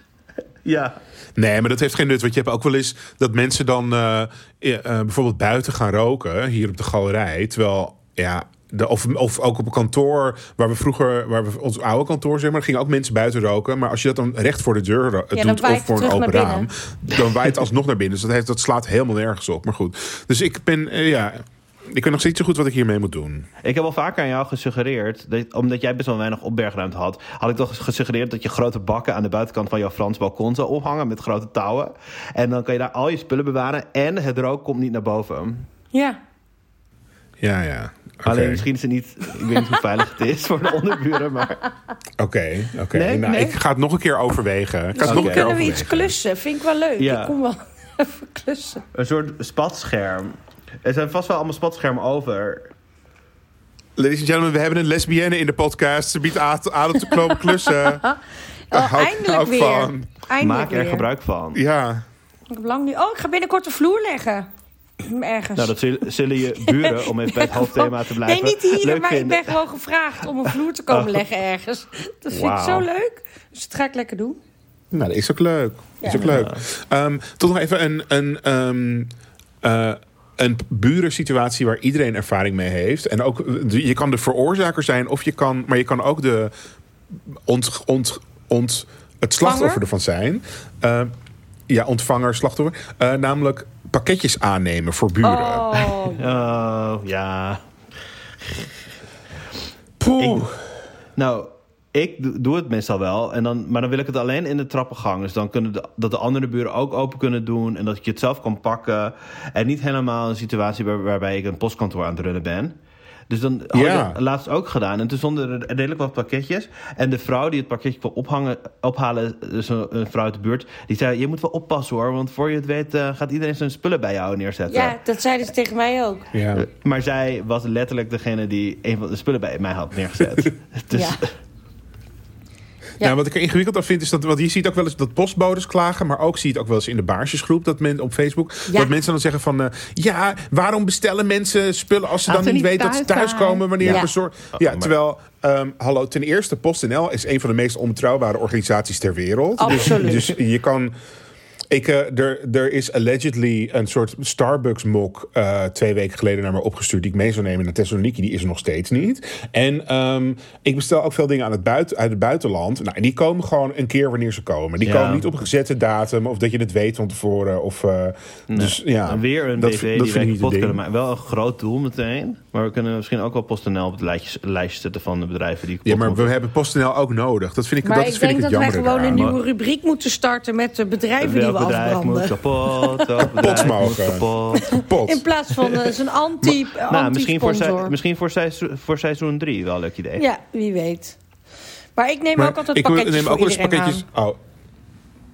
Ja. Nee, maar dat heeft geen nut. Want je hebt ook wel eens dat mensen dan eh, eh, eh, bijvoorbeeld buiten gaan roken. Hier op de galerij. Terwijl, ja... De, of, of ook op een kantoor waar we vroeger, waar we ons oude kantoor zeg maar, gingen ook mensen buiten roken. Maar als je dat dan recht voor de deur doet of voor het een open raam, dan waait het alsnog naar binnen. Dus dat, heeft, dat slaat helemaal nergens op. Maar goed. Dus ik ben, ja, ik weet nog steeds zo goed wat ik hiermee moet doen. Ik heb al vaker aan jou gesuggereerd, dat, omdat jij best wel weinig opbergruimte had, had ik toch gesuggereerd dat je grote bakken aan de buitenkant van jouw Frans balkon zou ophangen met grote touwen. En dan kan je daar al je spullen bewaren en het rook komt niet naar boven. Ja. Ja, ja. Alleen misschien is het niet... Ik weet niet hoe veilig het is voor de onderburen, maar... Oké, oké. Nee? Nou, Nee? ik ga het nog een keer overwegen. Ik ga het nog een keer Kunnen we iets overwegen. klussen? Vind ik wel leuk. Ja. Ik kom wel even klussen. Een soort spatscherm. Er zijn vast wel allemaal spatschermen over. Ladies and gentlemen, we hebben een lesbienne in de podcast. Ze biedt om te komen klussen. Oh, eindelijk weer. van. Eindelijk Maak er weer. gebruik van. Ja. Ik heb lang niet... Oh, ik ga binnenkort de vloer leggen. Ergens. Nou, dat zullen, zullen je buren, om even bij het hoofdthema te blijven, Nee, niet hier, leuk maar vinden. ik ben gewoon gevraagd om een vloer te komen Oh. leggen ergens. Dat vind ik Wauw. zo leuk. Dus dat ga ik lekker doen. Nou, dat is ook leuk. Dat is Ja. ook leuk. Ehm, toch nog even een, een, ehm, eh, een burensituatie waar iedereen ervaring mee heeft. En ook, je kan de veroorzaker zijn, of je kan, maar je kan ook de ont, ont, ont, het slachtoffer ervan zijn. Eh, ja, ontvanger, slachtoffer. Eh, namelijk pakketjes aannemen voor buren. Oh, Oh, ja. Poeh. Nou, ik do- doe het meestal wel. En dan, maar dan wil ik het alleen in de trappengang. Dus dan kunnen de, dat de andere buren ook open kunnen doen. En dat je het zelf kan pakken. En niet helemaal een situatie waar- waarbij ik een postkantoor aan het runnen ben. Dus dan had Ja. ik dat laatst ook gedaan. En toen stonden er redelijk wat pakketjes. En de vrouw die het pakketje kwam ophangen, ophalen, dus een, een vrouw uit de buurt... die zei, je moet wel oppassen hoor. Want voor je het weet eh, gaat iedereen zijn spullen bij jou neerzetten. ja, dat zeiden ze tegen mij ook. Ja. Eh, Maar zij was letterlijk degene die een van de spullen bij mij had neergezet. dus, Ja. Ja. Nou, wat ik er ingewikkeld aan vind is dat, want je ziet ook wel eens dat postbodes klagen, maar ook zie je het ook wel eens in de baarsjesgroep dat men op Facebook Ja. dat mensen dan zeggen van eh, ja, waarom bestellen mensen spullen als ze Als dan niet weten dat ze thuis thuiskomen wanneer Ja. bezorgd. Ja, maar- terwijl ehm, hallo, ten eerste PostNL is een van de meest onbetrouwbare organisaties ter wereld. Absoluut. Dus, dus je kan ik, eh, er, er is allegedly een soort Starbucks-mok eh, twee weken geleden naar me opgestuurd... die ik mee zou nemen naar Thessaloniki. Die is er nog steeds niet. En ehm, ik bestel ook veel dingen aan het buiten, uit het buitenland. Nou, en die komen gewoon een keer wanneer ze komen. Die Ja. komen niet op een gezette datum... of dat je het weet van tevoren. Of, eh, dus, ja, En weer een BV dat die wij kapot een kunnen maken. Wel een groot doel meteen. Maar we kunnen misschien ook wel PostNL op het lijstje, lijstje zetten van de bedrijven die Ja, kapot maar we hebben PostNL ook nodig. Dat vind ik, Maar dat ik is, vind denk ik dat het wij jammer gewoon een nieuwe rubriek moeten starten met de bedrijven die Welk we bedrijf moet afbranden. kapot? Moet mogen. kapot? Pot. In plaats van eh, zo'n anti, Nou, misschien voor, misschien voor, seizoen, voor seizoen 3 wel een leuk idee. Ja, wie weet. Maar ik neem Maar ook altijd ik pakketjes neem voor ook wel eens iedereen pakketjes. aan. Oh,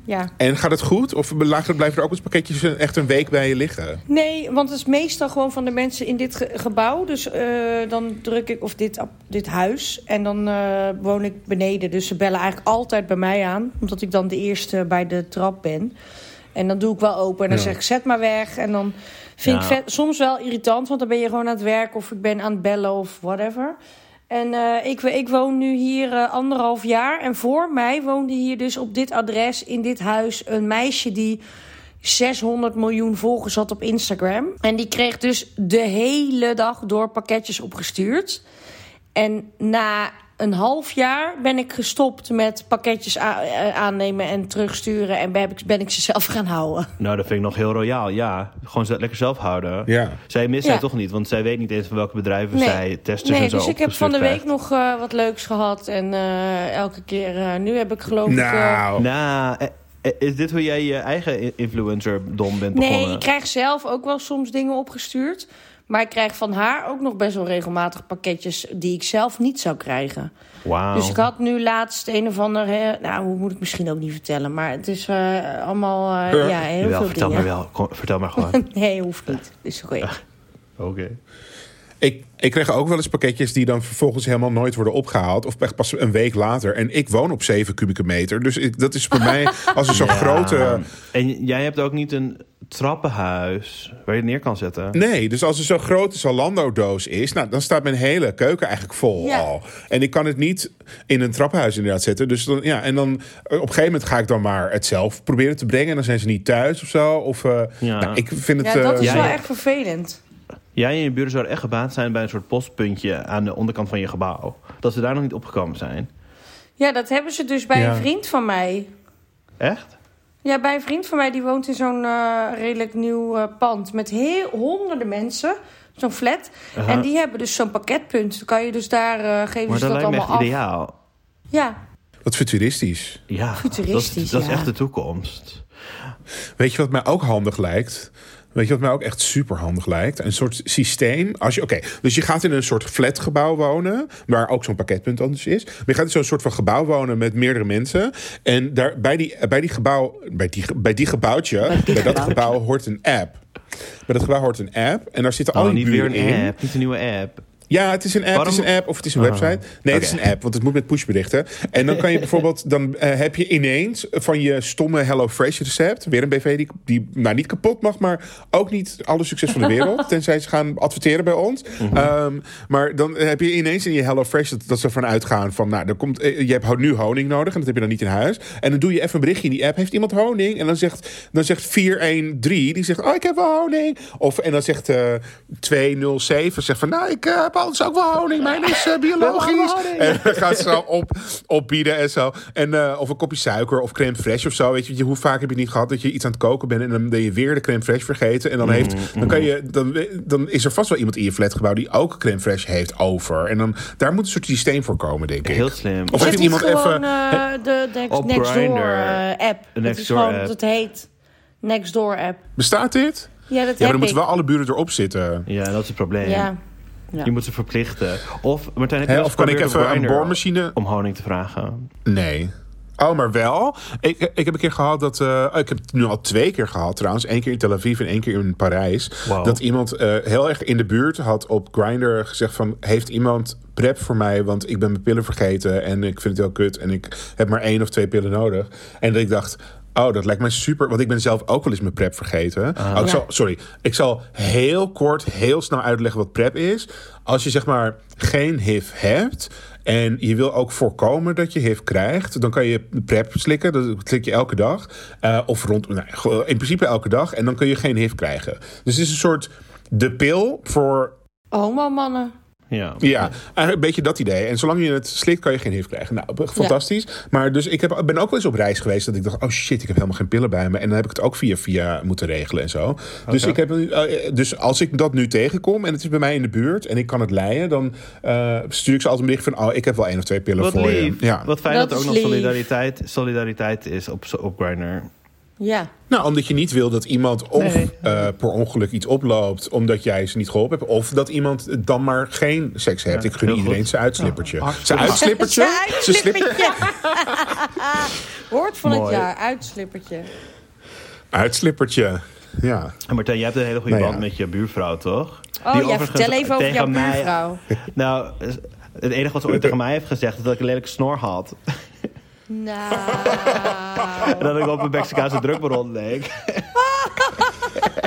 Ja. en gaat het goed? Of blijven er ook eens pakketjes eh, echt een week bij je liggen? Nee, want het is meestal gewoon van de mensen in dit ge- gebouw. Dus eh, dan druk ik, of dit, dit huis. En dan eh, woon ik beneden. Dus ze bellen eigenlijk altijd bij mij aan. Omdat ik dan de eerste bij de trap ben. En dan doe ik wel open. En dan Ja. zeg ik, zet maar weg. En dan vind Ja. ik vet- soms wel irritant. Want dan ben je gewoon aan het werk. Of ik ben aan het bellen of whatever. En eh, ik, ik woon nu hier eh, anderhalf jaar. En voor mij woonde hier dus op dit adres, in dit huis... een meisje die 600 miljoen volgers had op Instagram. En die kreeg dus de hele dag door pakketjes opgestuurd. En na een half jaar ben ik gestopt met pakketjes eh, aannemen en terugsturen. En ben ik, ben ik ze zelf gaan houden. Nou, dat vind ik nog heel royaal. Ja, gewoon ze- lekker zelf houden. Ja. Zij mist Ja. zij toch niet, want zij weet niet eens van welke bedrijven Nee. zij testers Nee, en zo dus ik heb van de week nog eh, wat leuks gehad. En eh, elke keer, eh, nu heb ik geloof ik... eh, Nou, Nou, is dit hoe jij je eigen i- influencer-dom bent begonnen? Nee, ik krijg zelf ook wel soms dingen opgestuurd. Maar ik krijg van haar ook nog best wel regelmatig pakketjes die ik zelf niet zou krijgen. Wauw. Dus ik had nu laatst een of ander... hè, nou, hoe moet ik misschien ook niet vertellen. Maar het is eh, allemaal eh, Ja. ja, heel Jawel, veel vertel dingen. maar wel. Kom, vertel maar gewoon. Nee, hoeft niet. Is oké. Oké. Ik, ik kreeg ook wel eens pakketjes die dan vervolgens helemaal nooit worden opgehaald. Of echt pas een week later. En ik woon op 7 kubieke meter. Dus ik, dat is voor mij als een zo'n Ja. grote. En jij hebt ook niet een trappenhuis waar je het neer kan zetten? Nee, dus als er zo'n grote Zalando-doos is, nou, dan staat mijn hele keuken eigenlijk vol Ja. al. En ik kan het niet in een trappenhuis inderdaad zetten. Dus dan, ja, en dan op een gegeven moment ga ik dan maar het zelf proberen te brengen. En dan zijn ze niet thuis of zo. Of, eh, Ja. nou, ik vind het. Ja, dat eh, is wel ja. echt vervelend. Jij en je buren zouden echt gebaat zijn bij een soort postpuntje aan de onderkant van je gebouw. Dat ze daar nog niet opgekomen zijn. Ja, dat hebben ze dus bij Ja. een vriend van mij. Echt? Ja, bij een vriend van mij die woont in zo'n eh, redelijk nieuw eh, pand met heel honderden mensen. Zo'n flat. Aha. En die hebben dus zo'n pakketpunt. Dan kan je dus daar eh, geven Maar ze dat dat allemaal echt af. ideaal. Ja, Wat futuristisch. Ja, Futuristisch, dat is, dat is echt de toekomst. Weet je wat mij ook handig lijkt? Weet je wat mij ook echt super handig lijkt? Een soort systeem. Als je, Oké, dus je gaat in een soort flatgebouw wonen. Waar ook zo'n pakketpunt anders is. Maar je gaat in zo'n soort van gebouw wonen met meerdere mensen. En daar, bij, die, bij, die gebouw, bij, die, bij die gebouwtje, bij, die dat gebouwtje. gebouw hoort een app. Bij dat gebouw hoort een app. En daar zitten Oh, alle niet weer een in. app, niet een nieuwe app. Ja, het is een app, het is een app of het is een Ah, website. Nee, het is een app, want het moet met pushberichten. En dan kan je bijvoorbeeld, dan eh, heb je ineens van je stomme Hello Fresh recept, weer een BV die, die nou niet kapot mag, maar ook niet alle succes van de wereld, tenzij ze gaan adverteren bij ons. Mhm. Ehm, maar dan heb je ineens in je Hello Fresh dat, dat ze ervan uitgaan van, nou, er komt, eh, je hebt nu honing nodig en dat heb je dan niet in huis. En dan doe je even een berichtje in die app, heeft iemand honing? En dan zegt, dan zegt 413, die zegt, oh, ik heb wel honing. Of, en dan zegt eh 207, zegt van, nou, ik eh, heb anders ook wel honing. Mijn is eh, biologisch. En dan gaat ze zo op, opbieden en zo. En, eh, of een kopje suiker of crème fraîche of zo. Weet je, hoe vaak heb je het niet gehad dat je iets aan het koken bent... en dan ben je weer de crème fraîche vergeten. En dan, heeft, dan, kan je, dan, dan is er vast wel iemand in je flatgebouw... die ook crème fraîche heeft over. En dan, daar moet een soort systeem voor komen, denk ik. Heel slim. Of Is heeft iemand gewoon even... eh, de Next, Nextdoor app? De Dat is Nextdoor gewoon, app. dat heet Nextdoor app. Bestaat dit? Ja, dat Ja, maar heb dan moeten wel alle buren erop zitten. Ja, dat is het probleem. Ja. Ja. Je moet ze verplichten. Of, Martijn, heb je Hè, of kan ik even een boormachine... Om honing te vragen. Nee. Oh, maar wel. Ik, ik heb een keer gehad dat. eh, ik heb het nu al twee keer gehad trouwens. Eén keer in Tel Aviv en één keer in Parijs. Dat iemand eh, heel erg in de buurt had op Grindr gezegd van... heeft iemand prep voor mij, want ik ben mijn pillen vergeten... en ik vind het heel kut en ik heb maar één of twee pillen nodig. En dat ik dacht... Oh, dat lijkt mij super. Want ik ben zelf ook wel eens mijn prep vergeten. Oh, ik Ja. zal, sorry, ik zal heel kort, heel snel uitleggen wat prep is. Als je zeg maar geen HIV hebt en je wil ook voorkomen dat je HIV krijgt, dan kan je prep slikken. Dat slik je elke dag. Eh, of rond, nou, in principe elke dag. En dan kun je geen HIV krijgen. Dus het is een soort de pil voor Homo mannen. Ja. ja, eigenlijk een beetje dat idee. En zolang je het slikt, kan je geen HIV krijgen. Nou, fantastisch. Maar dus ik heb, ben ook wel eens op reis geweest dat ik dacht: oh shit, ik heb helemaal geen pillen bij me. En dan heb ik het ook via via moeten regelen en zo. Dus, ik heb, eh, dus als ik dat nu tegenkom en het is bij mij in de buurt en ik kan het leiden, dan eh, stuur ik ze altijd een bericht van: oh, ik heb wel één of twee pillen Wat voor lief. je. Ja. Wat fijn Dat dat, er ook nog solidariteit, solidariteit is op, op Grindr. Ja. Nou, omdat je niet wil dat iemand of Nee. eh, per ongeluk iets oploopt omdat jij ze niet geholpen hebt, of dat iemand dan maar geen seks heeft. Ja, ik gun iedereen goed. zijn uitslippertje. Ja, zijn uitslippertje? Zijn slipper- Uitslippertje. Woord van Mooi. het jaar, uitslippertje. Uitslippertje. Ja. En Martijn, jij hebt een hele goede Nou ja. band met je buurvrouw, toch? Oh Die ja, vertel even over jouw mij- buurvrouw. Nou, het enige wat ze ooit tegen mij heeft gezegd... is dat ik een lelijke snor had. Nou. En dat ik op een Mexicaanse drukbaron leek.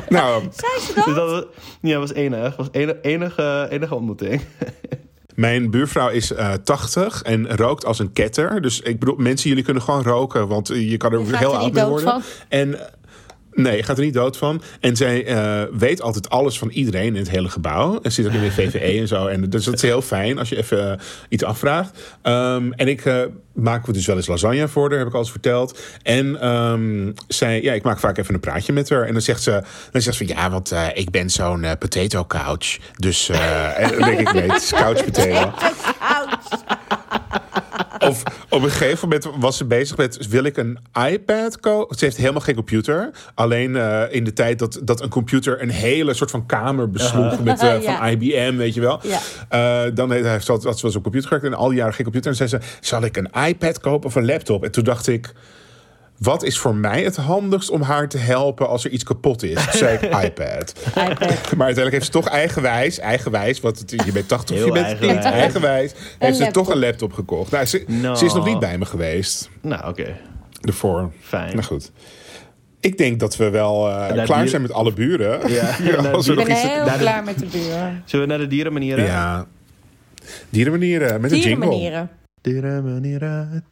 Nou, Zei ze dat? Dus dat was, ja, was enig. was enige, enige, enige ontmoeting. Mijn buurvrouw is eh 80 en rookt als een ketter. Dus ik bedoel, mensen, jullie kunnen gewoon roken, want eh, je kan er Je heel oud mee worden. van. En nee, gaat er niet dood van. En zij eh, weet altijd alles van iedereen in het hele gebouw. En zit ook in de VVE en zo. En dus dat is heel fijn als je even eh, iets afvraagt. Ehm, en ik eh, maak dus wel eens lasagne voor haar, heb ik al eens verteld. En ehm, zij, ja, ik maak vaak even een praatje met haar. En dan zegt ze, dan zegt ze van ja, want eh, ik ben zo'n potato couch. Dus eh, en dan denk ik, nee, het is couch potato. Of op een gegeven moment was ze bezig met... wil ik een iPad kopen? Ze heeft helemaal geen computer. Alleen eh, in de tijd dat, dat een computer... een hele soort van kamer besloeg met, eh, Ja. van IBM, weet je wel. Ja. Eh, dan heeft heeft ze had ze was op computer gewerkt... en al die jaren geen computer. En zei ze, zal ik een iPad kopen of een laptop? En toen dacht ik... Wat is voor mij het handigst om haar te helpen als er iets kapot is? Toen zei ik iPad. iPad. Maar uiteindelijk heeft ze toch eigenwijs, eigenwijs, want het- je bent 80 of je bent eigenwijs. niet eigenwijs, heeft ze laptop. toch een laptop gekocht. Nou, ze, No. ze is nog niet bij me geweest Nou, oké. ervoor. Fijn. Nou goed. Ik denk dat we wel eh, Naar klaar zijn met alle buren. Ja, Ja, als er Ik ben iets... heel de- klaar met de buur. Zullen we naar de dierenmanieren? Ja. Dierenmanieren met een jingle.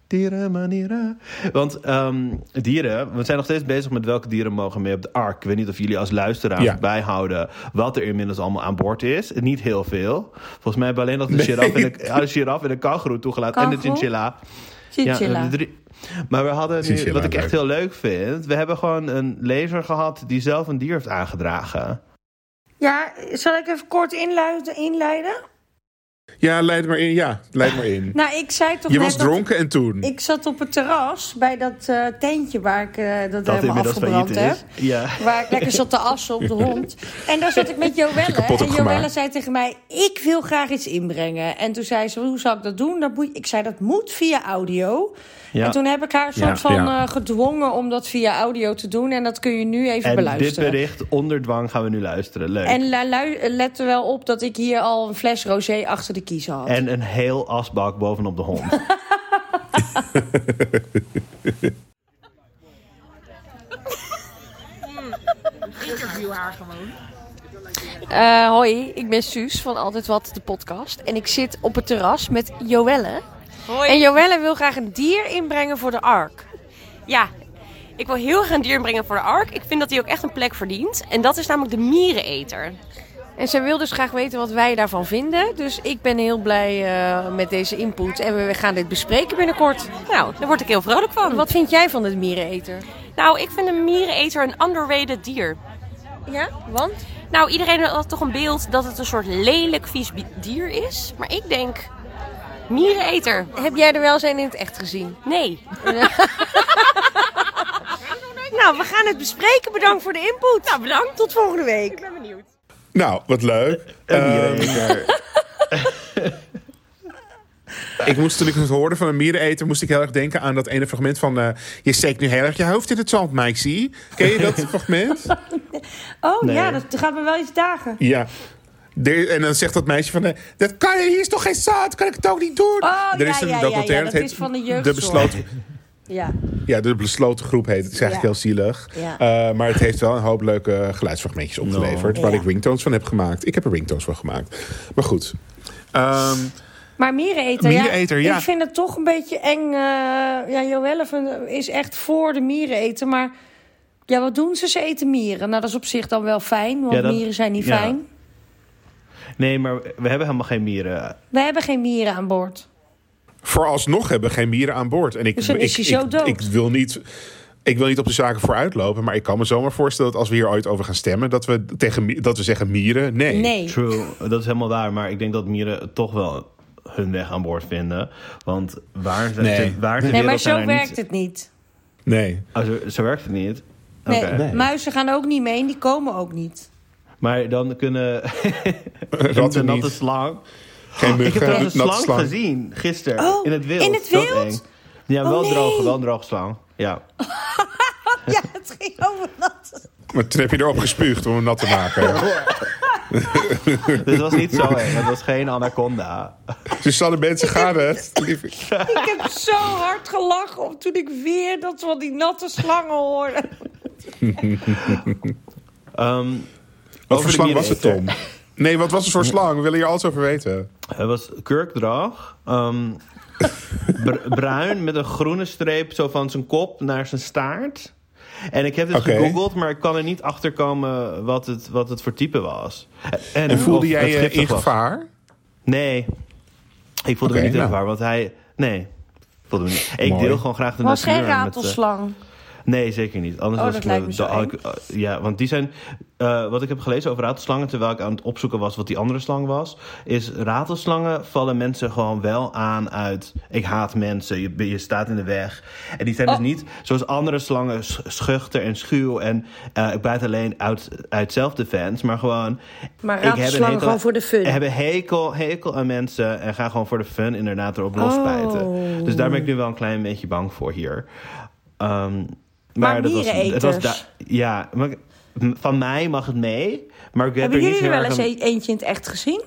Dierenmanieren. Want ehm, dieren, we zijn nog steeds bezig met welke dieren mogen mee op de ark. Ik weet niet of jullie als luisteraars Ja. bijhouden wat er inmiddels allemaal aan boord is. Niet heel veel. Volgens mij hebben we alleen nog de Nee. giraf en de, de, giraf en de kangoeroe toegelaten. En de chinchilla. Chinchilla. Ja, de drie- Maar we hadden nu, Chinchilla, wat ik echt leuk. heel leuk vind... we hebben gewoon een lezer gehad die zelf een dier heeft aangedragen. Ja, zal ik even kort inluiden? inleiden? Ja, leid maar in. Ja, leid maar in. Nou, ik zei toch Je net was dat- dronken en toen. Ik zat op het terras bij dat eh, tentje waar ik eh, dat, Dat helemaal afgebrand heb. is. Ja. Waar ik lekker zat te assen op de hond. En daar zat ik met Joelle. En Joelle zei tegen mij, ik wil graag iets inbrengen. En toen zei ze, hoe zou ik dat doen? Dat moet, ik zei, dat moet via audio. Ja. En toen heb ik haar een soort Ja, van ja. eh, gedwongen om dat via audio te doen. En dat kun je nu even En dit beluisteren. bericht onder dwang gaan we nu luisteren. Leuk. En la- lu- let er wel op dat ik hier al een fles rosé achter de kiezen had. En een heel asbak bovenop de hond. Eh, hoi, ik ben Suus van Altijd Wat, de podcast. En ik zit op het terras met Joelle. Hoi. En Joelle wil graag een dier inbrengen voor de ark. Ja, ik wil heel graag een dier brengen voor de ark. Ik vind dat hij ook echt een plek verdient. En dat is namelijk de miereneter. En zij wil dus graag weten wat wij daarvan vinden. Dus ik ben heel blij eh, met deze input. En we gaan dit bespreken binnenkort. Nou, daar word ik heel vrolijk van. Wat vind jij van de miereneter? Nou, ik vind een miereneter een underrated dier. Ja, want? Nou, iedereen had toch een beeld dat het een soort lelijk vies dier is. Maar ik denk, miereneter. Heb jij er wel eens een in het echt gezien? Nee. Nou, we gaan het bespreken. Bedankt voor de input. Nou, bedankt. Tot volgende week. Ik ben benieuwd. Nou, wat leuk. Een Ehm, miereneter. ik moest toen ik het hoorde van een miereneter, moest ik heel erg denken aan dat ene fragment van eh, je steekt nu heel erg je hoofd in het zand, Mikey. Ken je dat fragment? Oh Nee. ja, dat gaat me wel iets dagen. Ja. De- en dan zegt dat meisje van, eh, dat kan je, hier is toch geen zand, kan ik het ook niet doen? Oh, er ja, is een ja, ja, documentaire, ja, het dat heet is van de besloten, Ja. ja, de besloten groep heet het. Is eigenlijk Ja. heel zielig. Ja. Eh, maar het heeft wel een hoop leuke geluidsfragmentjes opgeleverd, waar Ja. ik ringtones van heb gemaakt. Ik heb er ringtones van gemaakt. Maar goed. Ehm, Maar miereneter, Miereneter, ja. Ik vind het toch een beetje eng. eh, ja, Joelle is echt voor de miereneter. Maar ja, wat doen ze? Ze eten mieren. Nou, dat is op zich dan wel fijn, want Ja, dat- mieren zijn niet ja. fijn. Nee, maar we hebben helemaal geen mieren. We hebben geen mieren aan boord. Vooralsnog hebben we geen mieren aan boord. En ik, Dus dan is ik, hij zo ik, dood. ik wil niet. Ik wil niet op de zaken vooruitlopen, maar ik kan me zomaar voorstellen dat als we hier ooit over gaan stemmen, dat we, tegen, dat we zeggen mieren. Nee. Nee. True, dat is helemaal waar. Maar ik denk dat mieren toch wel hun weg aan boord vinden. Want waar, ze- Nee. waar Nee, maar zo er werkt niet... het niet. Nee. Oh, zo, zo werkt het niet. Nee, muizen gaan ook niet mee en die komen ook niet. Maar dan kunnen... Ratten een natte slang... Geen ik heb trouwens een natte slang, slang. gezien gisteren. Oh, in het wild. in het wild? Ja, Oh, wel, nee. droog, wel een droge slang. Ja. Ja, het ging over dat. Maar toen heb je erop gespuugd om hem nat te maken. Dus het was niet zo eng. Het was geen anaconda. Susanne mensen, gaat het? Lief- Ik heb zo hard gelachen toen ik weer dat van die natte slangen hoorde. Ehm, Wat over voor de slang was het. Tom? Nee, wat was het voor slang? We willen hier alles over weten. Het was kurkdrag. ehm, br- bruin met een groene streep zo van zijn kop naar zijn staart. En ik heb het Oké. gegoogeld, maar ik kan er niet achter komen wat het, wat het voor type was. En voelde jij het je in was. gevaar? Nee. Ik voelde Oké, me niet in nou. gevaar, want hij... Nee. Voelde me niet. Ik Mooi. deel gewoon graag de was natuur. geen met, eh, ratelslang. Nee, zeker niet. Anders Oh, was dat ik, lijkt me zo had ik, eh, ja, want die zijn. eh, wat ik heb gelezen over ratelslangen, terwijl ik aan het opzoeken was wat die andere slang was, is ratelslangen vallen mensen gewoon wel aan uit. Ik haat mensen, je, je staat in de weg. En die zijn Oh. dus niet zoals andere slangen sch- schuchter en schuw en eh, ik bijt alleen uit, uit self-defense, maar gewoon. Maar ratelslangen gewoon voor de fun. hebben hekel, hekel aan mensen en gaan gewoon voor de fun inderdaad erop Oh. losbijten. Dus daar ben ik nu wel een klein beetje bang voor hier. Ehm, maar dat was, het was da- Ja, maar, van mij mag het mee. Maar ik heb Hebben er niet jullie er wel eens een- e- eentje in het echt gezien?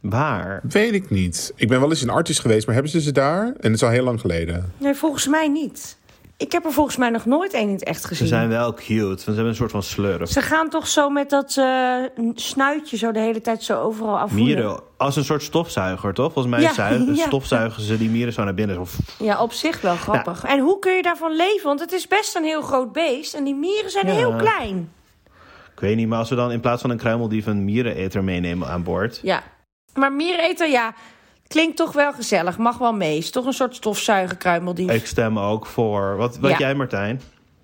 Waar? Weet ik niet. Ik ben wel eens in Artis geweest, maar hebben ze ze daar? En het is al heel lang geleden. Nee, volgens mij niet. Ik heb er volgens mij nog nooit één in het echt Ze gezien. zijn wel cute. want Ze hebben een soort van slurf. Ze gaan toch zo met dat eh, snuitje zo de hele tijd zo overal afvoeren. Mieren, als een soort stofzuiger, toch? Volgens mij Ja, zuigen- ja. stofzuigen ze die mieren zo naar binnen. Zo, Ja, op zich wel grappig. En hoe kun je daarvan leven? Want het is best een heel groot beest en die mieren zijn Ja. heel klein. ik weet niet, maar als we dan in plaats van een kruimeldief een miereneter meenemen aan boord. Ja. Maar miereneter, ja, klinkt toch wel gezellig. Mag wel mee. Is toch een soort stofzuigerkruimeldief. Ik stem ook voor. Wat, wat Ja. jij, Martijn?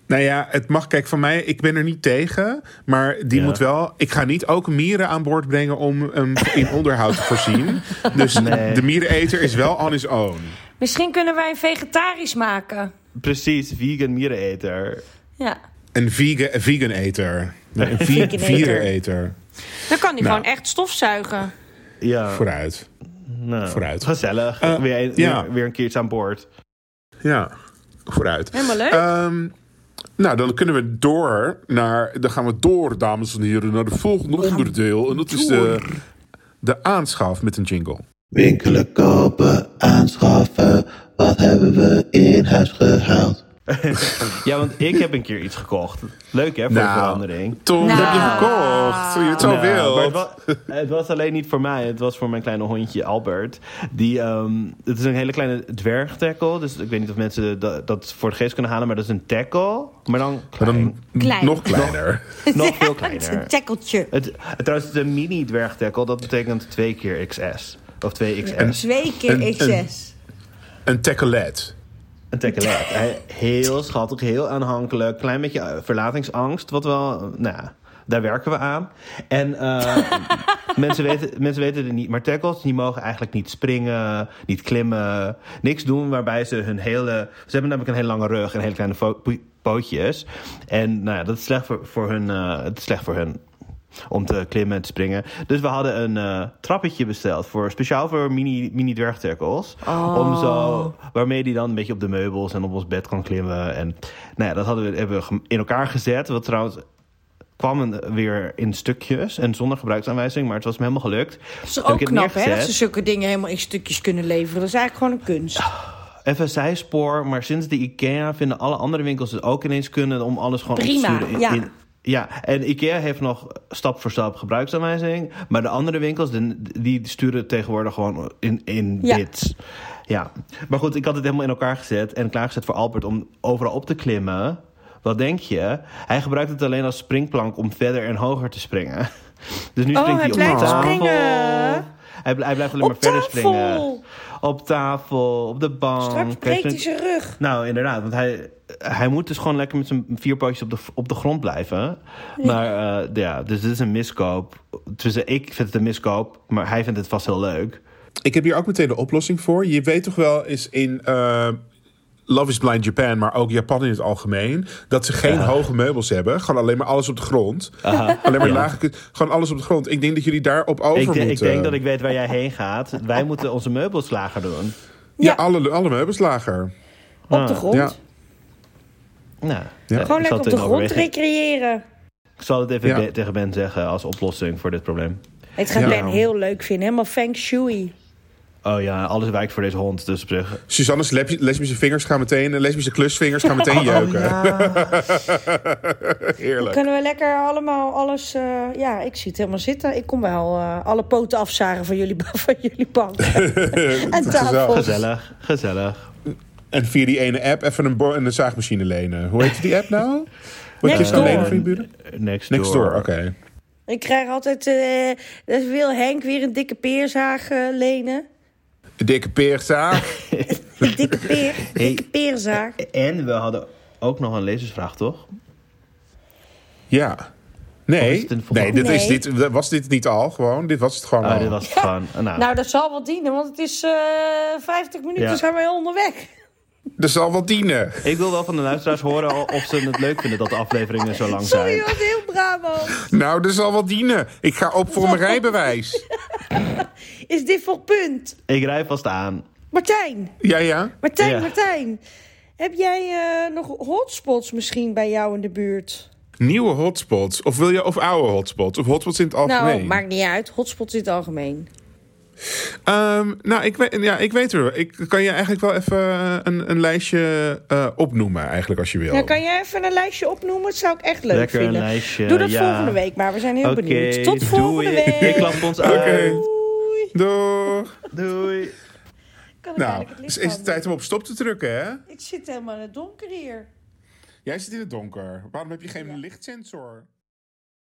Nou ja, het mag, kijk, van mij, ik ben er niet tegen. Maar die Ja. moet wel. Ik ga niet ook mieren aan boord brengen om hem in onderhoud te voorzien. Dus Nee. de miereneter is wel on his own. Misschien kunnen wij een vegetarisch maken. Precies, vegan miereneter. Ja. Een vegan, een vegan eter. Nee, een Vegan ve- eter. Dan kan hij Nou. gewoon echt stofzuigen. Ja, Vooruit. Nou, vooruit. Gezellig. Eh, weer, een, ja. weer, weer een keertje aan boord. Ja, vooruit. Helemaal leuk. Ehm, nou, dan kunnen we door naar. Dan gaan we door, dames en heren, naar het volgende onderdeel. En dat is de, de aanschaf met een jingle. Winkelen, kopen, aanschaffen. Wat hebben we in huis gehaald? Ja, want ik heb een keer iets gekocht. Leuk hè, voor de Nou. verandering. Tom, Nou. dat heb je gekocht. Toen je het zo Nou, wil. het, was, het was alleen niet voor mij. Het was voor mijn kleine hondje Albert. Die, ehm, het is een hele kleine dwergtackle. Dus ik weet niet of mensen dat, dat voor de geest kunnen halen. Maar dat is een tackle. Maar dan Maar klein. dan Klein. nog kleiner. nog veel Het is een kleiner. tackeltje. Het, het, trouwens, het is een mini dwergtackle. Dat betekent twee keer XS. Of twee XS. Twee keer Een- een- XS. Een tacklet. Een. Hij, heel schattig, heel aanhankelijk. Klein beetje eh, verlatingsangst. Wat wel, nou ja, daar werken we aan. En eh, mensen, weten, mensen weten het niet. Maar tackles die mogen eigenlijk niet springen, niet klimmen. Niks doen waarbij ze hun hele... Ze hebben namelijk een hele lange rug en hele kleine pootjes. En nou ja, dat is slecht voor, voor hun... eh, het is slecht voor hun om te klimmen en te springen. Dus we hadden een eh, trappetje besteld voor speciaal voor mini, mini dwergtackles. Om zo, waarmee die dan een beetje op de meubels en op ons bed kan klimmen. En nou ja, dat hadden we, hebben we in elkaar gezet. Wat trouwens kwam weer in stukjes en zonder gebruiksaanwijzing, maar het was me helemaal gelukt. Dat is ook knap, hè? Dat ze zulke dingen helemaal in stukjes kunnen leveren. Dat is eigenlijk gewoon een kunst. Even een zijspoor, maar sinds de IKEA vinden alle andere winkels het ook ineens kunnen om alles gewoon Prima, op te sturen. in- ja. in- ja, en IKEA heeft nog stap voor stap gebruiksaanwijzing. Maar de andere winkels, die sturen tegenwoordig gewoon in, in Ja. bits. Ja, maar goed, ik had het helemaal in elkaar gezet en klaargezet voor Albert om overal op te klimmen. Wat denk je? Hij gebruikt het alleen als springplank om verder en hoger te springen. Dus nu Oh, springt hij hij op blijft tafel. springen. Hij, bl- hij blijft alleen Op maar verder springen. Op tafel, op de bank. Straks breekt hij zijn rug. nou, inderdaad. Want hij, hij moet dus gewoon lekker met zijn vier pootjes op de, op de grond blijven. Maar eh, ja, dus dit is een miskoop. Dus ik vind het een miskoop, maar hij vindt het vast heel leuk. Ik heb hier ook meteen de oplossing voor. Je weet toch wel eens in eh, Love is Blind Japan, maar ook Japan in het algemeen, dat ze geen hoge meubels hebben. Gewoon alleen maar alles op de grond. Alleen maar Ja. lage, gewoon alles op de grond. Ik denk dat jullie daarop over Ik, moeten. ik denk dat ik weet waar jij heen gaat. Wij moeten onze meubels lager doen. Ja, Ja. alle, alle meubels lager. Op de grond. Ja. Nou, Ja. eh, Gewoon lekker op de grond recreëren. Ik zal het even tegen Ben zeggen als oplossing voor dit probleem. Het gaat Ja. Ben heel leuk vinden. Helemaal feng shui. Oh ja, alles wijkt voor deze hond. Dus op zich. Suzanne's lesbi- lesbische vingers gaan meteen, lesbische klusvingers gaan meteen jeuken. Heerlijk. Kunnen we lekker allemaal alles... eh, ja, ik zie het helemaal zitten. Ik kom wel eh, alle poten afzagen van jullie, van jullie bank. en tafel. Gezellig, gezellig. En via die ene app even een, een zaagmachine lenen. Hoe heet die app nou? Wat je Next door. lenen van je buren? Next, Next door. door, oké. Ik krijg altijd... eh dus wil Henk weer een dikke peerzaag lenen. De dikke peerzaag. Een dikke peer. Hey. dikke peerzaag. En we hadden ook nog een lezersvraag, toch? Ja. Nee, nee, dit is, dit, was dit niet al gewoon? Dit was het gewoon Oh, al. dit was het gewoon. Nou, Nou, dat zal wel dienen, want het is eh 50 minuten Ja. zijn we onderweg. Dat zal wel dienen. ik wil wel van de luisteraars horen of ze het leuk vinden dat de afleveringen zo lang Sorry, zijn. wat heel bravo. Nou, dat zal wel dienen. Ik ga op voor mijn rijbewijs. Is dit voor punt? Ik rij vast aan. Martijn, Ja, ja. Martijn, Ja. Martijn. Heb jij eh, nog hotspots misschien bij jou in de buurt? Nieuwe hotspots. Of wil je of oude hotspots? Of hotspots in het algemeen? Nou, maakt niet uit. Hotspots in het algemeen. Ehm, nou, ik weet, ja, ik weet er. Ik kan je eigenlijk wel even een, een lijstje eh, opnoemen, eigenlijk, als je wil. Ja, kan jij even een lijstje opnoemen? Dat zou ik echt leuk Lekker een vinden. lijstje. Doe dat ja. volgende week maar. We zijn heel benieuwd. Tot doei. volgende week. Ik klap ons uit. Oké. Doei. Doeg. Doei. Kan ik Nou, eigenlijk het dus licht is het tijd om op stop te drukken, hè? Ik zit helemaal in het donker hier. Jij zit in het donker. Waarom heb je geen lichtsensor?